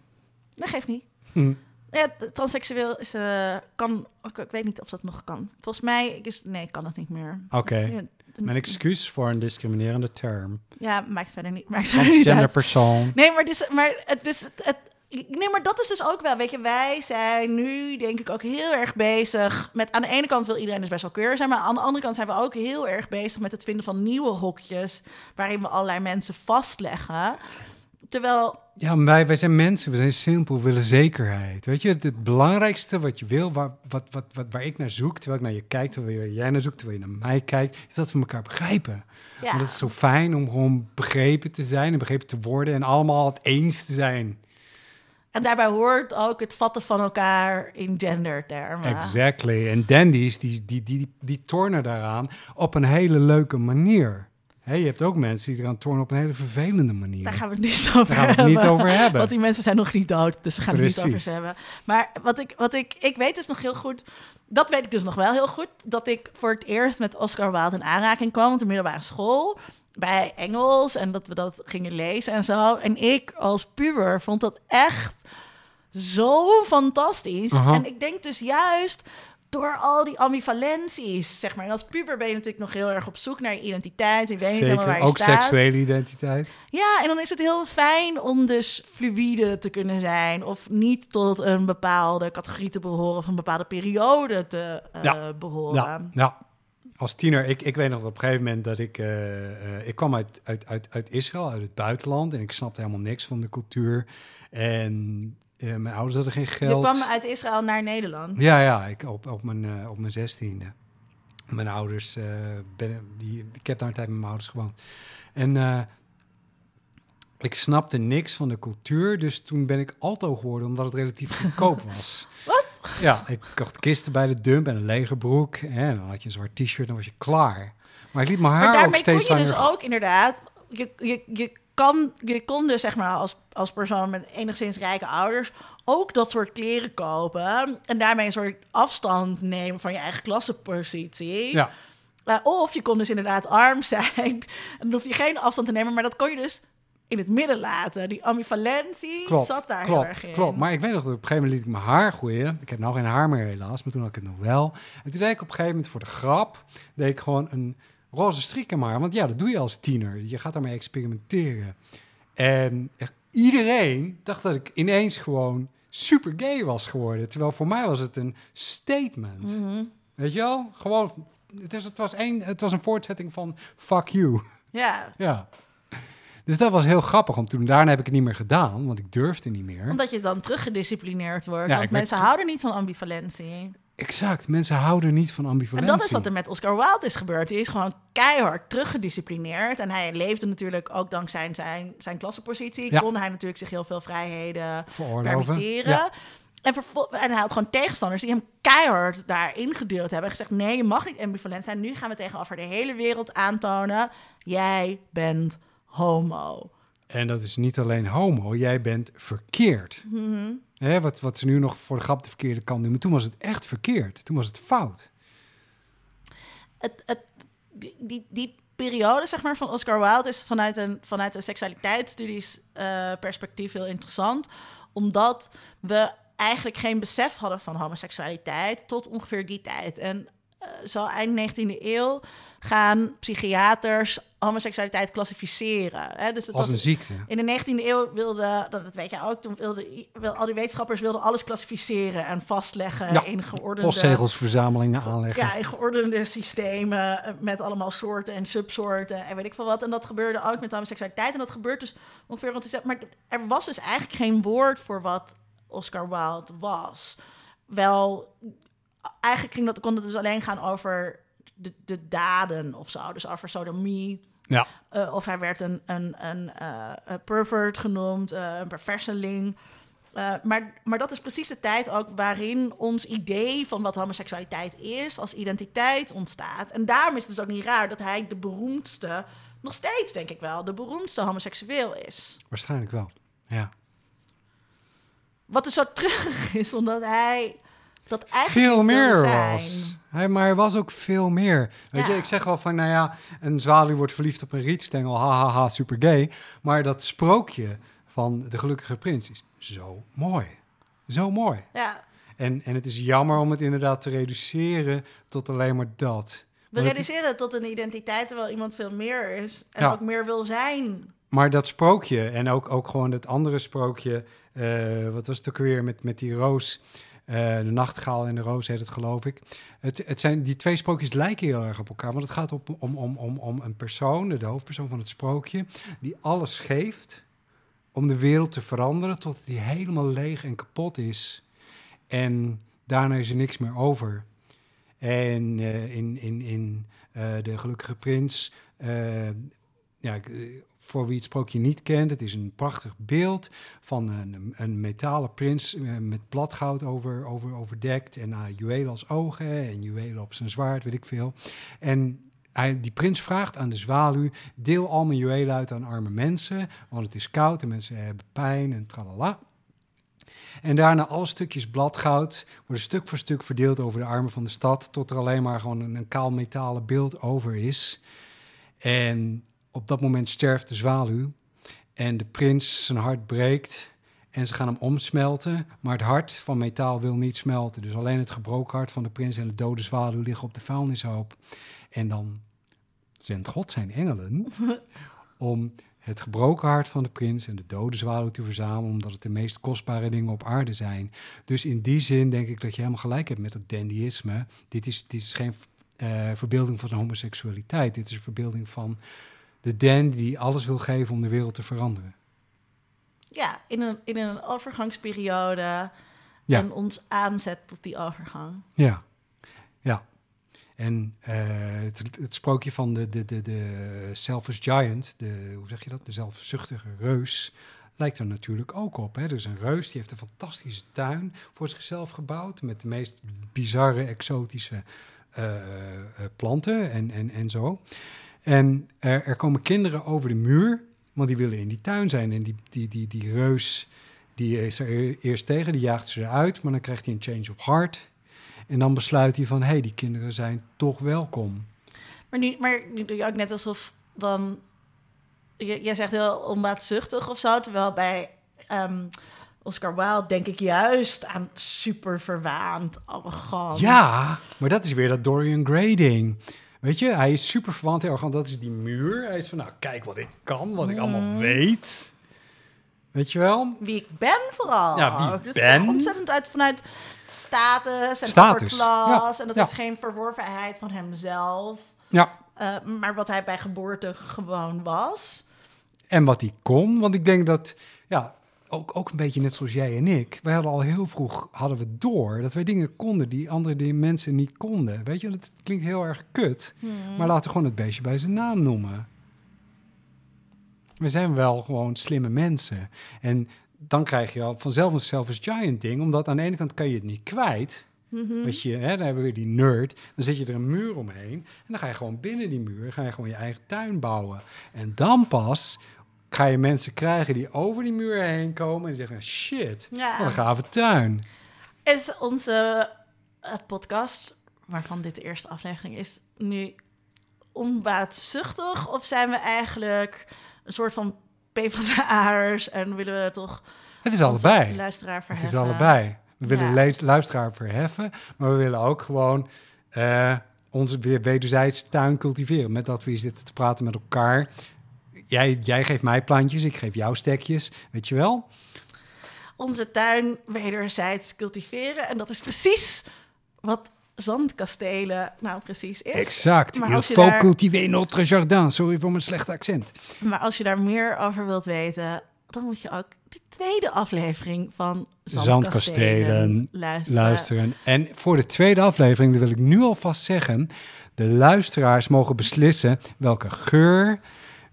Dat geeft niet. Hm. Ja, transseksueel is, eh, kan, ik, ik weet niet of dat nog kan. Volgens mij is, nee, kan dat niet meer. Oké. Ja, Mijn excuus voor een discriminerende term. ja, maakt verder niet, maakt verder Transgender persoon. Nee, maar, dus, maar, het- dus het, het- nee, maar dat is dus ook wel, weet je, wij zijn nu denk ik ook heel erg bezig met, aan de ene kant wil iedereen dus best wel queer zijn, maar aan de andere kant zijn we ook heel erg bezig met het vinden van nieuwe hokjes waarin we allerlei mensen vastleggen. Terwijl, Ja, wij, wij zijn mensen, we zijn simpel, we willen zekerheid. Weet je, het, het belangrijkste wat je wil, waar, wat, wat, wat, waar ik naar zoek, terwijl ik naar je kijk, terwijl jij naar zoekt, terwijl je naar mij kijkt, is dat we elkaar begrijpen. ja, Want het is zo fijn om gewoon begrepen te zijn en begrepen te worden en allemaal het eens te zijn. En daarbij hoort ook het vatten van elkaar in gendertermen. Exactly. En dandies, die, die, die, die, tornen daaraan op een hele leuke manier. Hè, je hebt ook mensen die eraan tornen op een hele vervelende manier. Daar gaan we het niet over Daar gaan we het niet over hebben. Want die mensen zijn nog niet dood, dus we gaan het niet Precies. over hebben. Maar wat ik, wat ik, ik weet dus nog heel goed, dat weet ik dus nog wel heel goed, dat ik voor het eerst met Oscar Wilde in aanraking kwam op de middelbare school bij Engels en dat we dat gingen lezen en zo. En ik als puber vond dat echt zo fantastisch. Aha. En ik denk dus juist door al die ambivalenties, zeg maar. En als puber ben je natuurlijk nog heel erg op zoek naar je identiteit. Je weet niet helemaal waar Zeker, je ook staat. seksuele identiteit. Ja, en dan is het heel fijn om dus fluïde te kunnen zijn. Of niet tot een bepaalde categorie te behoren of een bepaalde periode te eh, Ja. behoren. Ja, ja. Als tiener, ik, ik weet nog op een gegeven moment dat ik... eh, eh, ik kwam uit, uit, uit, uit Israël, uit het buitenland. En ik snapte helemaal niks van de cultuur. En Eh, mijn ouders hadden geen Je geld. kwam uit Israël naar Nederland. Ja, ja, ik, op, op, mijn, op mijn zestiende. Mijn ouders, ben, die, ik heb daar een tijd met mijn ouders gewoond. En ik snapte niks van de cultuur, dus toen ben ik alto geworden, omdat het relatief goedkoop (laughs) was. Ja, ik kocht kisten bij de dump en een legerbroek. En dan had je een zwart t-shirt, dan was je klaar. Maar ik liet mijn haar Maar ook daarmee kon steeds je dus ook inderdaad... Je, je, je, kan, je kon dus zeg maar als, als persoon met enigszins rijke ouders... ook dat soort kleren kopen. En daarmee een soort afstand nemen van je eigen klassenpositie. Ja, Uh, of je kon dus inderdaad arm (laughs) zijn. En dan hoef je geen afstand te nemen. Maar dat kon je dus in het midden laten. Die ambivalentie klopt, zat daar klopt, heel erg in. Klopt, maar ik weet nog dat op een gegeven moment liet ik mijn haar groeien. Ik heb nou geen haar meer helaas, maar toen had ik het nog wel. En toen deed ik op een gegeven moment voor de grap, deed ik gewoon een roze strik haar. Want ja, dat doe je als tiener. Je gaat daarmee experimenteren. En iedereen dacht dat ik ineens gewoon super gay was geworden. Terwijl voor mij was het een statement. Mhm. Weet je wel? Gewoon, het, is, het, was een, het was een voortzetting van fuck you. Ja, ja. Dus dat was heel grappig om toen. Daarna heb ik het niet meer gedaan, want ik durfde niet meer. omdat je dan teruggedisciplineerd wordt. Ja, want werd mensen houden niet van ambivalentie. Exact, mensen houden niet van En ambivalentie. dat is wat er met Oscar Wilde is gebeurd. Hij is gewoon keihard teruggedisciplineerd. En hij leefde natuurlijk ook dankzij zijn, zijn klassenpositie. Ja. Kon hij natuurlijk zich heel veel vrijheden Veroorloven. permitteren. Ja. En, en hij had gewoon tegenstanders die hem keihard daarin gedeeld hebben. En gezegd, nee, je mag niet ambivalent zijn. Nu gaan we tegenover de hele wereld aantonen... jij bent homo. En dat is niet alleen homo, jij bent verkeerd. Hè, wat, wat ze nu nog voor de grap de verkeerde kant. Maar toen was het echt verkeerd. Toen was het fout. het, het, die, die, periode zeg maar, van Oscar Wilde is vanuit een, vanuit een seksualiteitsstudies eh, perspectief heel interessant. Omdat we eigenlijk geen besef hadden van homoseksualiteit tot ongeveer die tijd. En zo eind 19e eeuw gaan psychiaters homoseksualiteit klassificeren. Hè? Dus het Als was, een ziekte. in de 19e eeuw wilde, dat weet jij ook, toen wilde i- wil, al die wetenschappers wilden alles klassificeren en vastleggen Ja, in geordende Postzegelsverzamelingen aanleggen. ja, in geordende systemen eh, met allemaal soorten en subsoorten en weet ik veel wat. En dat gebeurde ook met homoseksualiteit. En dat gebeurt dus ongeveer rond de... Maar er was dus eigenlijk geen woord voor wat Oscar Wilde was. Wel, eigenlijk ging dat, kon het dus alleen gaan over de, de daden of zo. Dus over sodomie. Ja. Eh, of hij werd een, een, een, eh, pervert genoemd, eh, een perverseling. Maar, maar dat is precies de tijd ook waarin ons idee van wat homoseksualiteit is als identiteit ontstaat. En daarom is het dus ook niet raar dat hij de beroemdste, nog steeds denk ik wel, de beroemdste homoseksueel is. Waarschijnlijk wel. Ja. Wat dus zo (laughs) terug is, omdat hij dat eigenlijk Veel meer was. Hij, maar er was ook veel meer. Weet Ja. je, ik zeg wel van, nou ja, een zwaluw wordt verliefd op een rietstengel. Ha, ha, ha, super gay. Maar dat sprookje van de gelukkige prins is zo mooi. Zo mooi. Ja, En, en het is jammer om het inderdaad te reduceren tot alleen maar dat. we reduceren het tot een identiteit terwijl iemand veel meer is en Ja. ook meer wil zijn. Maar dat sprookje en ook, ook gewoon het andere sprookje, eh, wat was het ook weer met, met die roos, de nachtegaal en de roos heet het geloof ik. Het, het zijn, die twee sprookjes lijken heel erg op elkaar, want het gaat op, om, om, om, om een persoon, de hoofdpersoon van het sprookje, die alles geeft om de wereld te veranderen totdat die helemaal leeg en kapot is. En daarna is er niks meer over. En eh, in, in, in eh, De Gelukkige Prins, eh, ja, eh, voor wie het sprookje niet kent, het is een prachtig beeld van een, een metalen prins eh, met bladgoud over, over, overdekt en uh, juwelen als ogen en juwelen op zijn zwaard, weet ik veel. En hij, die prins vraagt aan de zwaluw, deel al mijn juwelen uit aan arme mensen, want het is koud en mensen hebben pijn en tralala. En daarna alle stukjes bladgoud worden stuk voor stuk verdeeld over de armen van de stad, tot er alleen maar gewoon een, een kaal metalen beeld over is. En op dat moment sterft de zwaluw en de prins zijn hart breekt en ze gaan hem omsmelten, maar het hart van metaal wil niet smelten. Dus alleen het gebroken hart van de prins en de dode zwaluw liggen op de vuilnishoop. En dan zendt God zijn engelen (laughs) om het gebroken hart van de prins en de dode zwaluw te verzamelen, omdat het de meest kostbare dingen op aarde zijn. Dus in die zin denk ik dat je helemaal gelijk hebt met dat dandyisme. Dit is, dit is geen eh, verbeelding van de homoseksualiteit. Dit is een verbeelding van de dandy die alles wil geven om de wereld te veranderen. ja, in een, in een overgangsperiode Ja. en ons aanzet tot die overgang. Ja, ja. En eh, het, het sprookje van de, de, de, de selfish giant, de, hoe zeg je dat, de zelfzuchtige reus, lijkt er natuurlijk ook op. Hè? Dus een reus die heeft een fantastische tuin voor zichzelf gebouwd met de meest bizarre, exotische eh, eh, planten en, en, en zo. En er, er komen kinderen over de muur, want die willen in die tuin zijn. En die, die, die, die reus, die is er e- eerst tegen, die jaagt ze eruit, maar dan krijgt hij een change of heart. En dan besluit hij van, hé, hey, die kinderen zijn toch welkom. Maar nu, maar nu doe je ook net alsof dan... Je, jij zegt heel onbaatzuchtig of zo, terwijl bij ehm, Oscar Wilde denk ik juist aan super verwaand, arrogant. Ja, maar dat is weer dat Dorian Gray ding. Weet je, hij is super verwant heel arrogant. Dat is die muur. Hij is van, nou, kijk wat ik kan, wat ik allemaal Mm. weet. Weet je wel? Wie ik ben vooral. Ja, wie ik Dus ben. Ontzettend uit vanuit status en Status, ja, En dat ja. is geen verworvenheid van hemzelf. Ja, eh, maar wat hij bij geboorte gewoon was. en wat hij kon. Want ik denk dat, ja, ook, ook een beetje net zoals jij en ik. Wij hadden al heel vroeg, hadden we door dat wij dingen konden die andere die mensen niet konden. Weet je, dat klinkt heel erg kut. Hmm. Maar laten we gewoon het beestje bij zijn naam noemen. We zijn wel gewoon slimme mensen. En dan krijg je al vanzelf een selfish giant ding. Omdat aan de ene kant kan je het niet kwijt. Weet je, hè, dan hebben we weer die nerd. Dan zet je er een muur omheen. En dan ga je gewoon binnen die muur. Ga je gewoon je eigen tuin bouwen. En dan pas ga je mensen krijgen die over die muur heen komen. En zeggen, shit, Ja. wat een gave tuin. Is onze eh, podcast, waarvan dit de eerste aflevering is, nu onbaatzuchtig? Of zijn we eigenlijk een soort van PvdA'ers en willen we toch Het is allebei. luisteraar Het verheffen? is allebei. We willen Ja. luisteraar verheffen, maar we willen ook gewoon eh, onze weer wederzijds tuin cultiveren. Met dat we hier zitten te praten met elkaar. Jij, jij geeft mij plantjes, ik geef jou stekjes, weet je wel? Onze tuin wederzijds cultiveren. En dat is precies wat zandkastelen nou precies is. Exact. Maar als je faut daar- cultiver notre jardin. Sorry voor mijn slechte accent. Maar als je daar meer over wilt weten, dan moet je ook de tweede aflevering van Zandkastelen, Zandkastelen luisteren. Luisteren. En voor de tweede aflevering, wil ik nu alvast zeggen... de luisteraars mogen beslissen welke geur,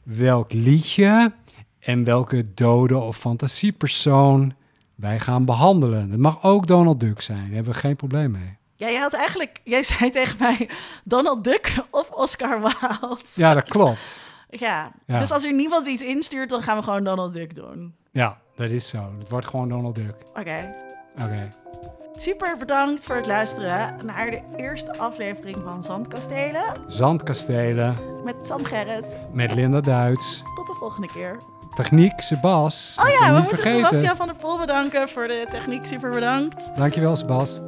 welk liedje... en welke dode of fantasiepersoon wij gaan behandelen. Het mag ook Donald Duck zijn, daar hebben we geen probleem mee. Ja, jij had eigenlijk, jij zei (laughs) tegen mij Donald Duck of Oscar Wilde. Ja, dat klopt. Ja. Ja. dus als er niemand iets instuurt, dan gaan we gewoon Donald Duck doen. Ja, dat is zo. Het wordt gewoon Donald Duck. Oké. Oké. Super bedankt voor het luisteren naar de eerste aflevering van Zandkastelen Zandkastelen met Sam Gerrit. met Linda Duits. Tot de volgende keer. Techniek, Sebas. Oh ja, we moeten vergeten. Sebastian van der Poel bedanken voor de techniek. Super bedankt. Dankjewel, Sebas.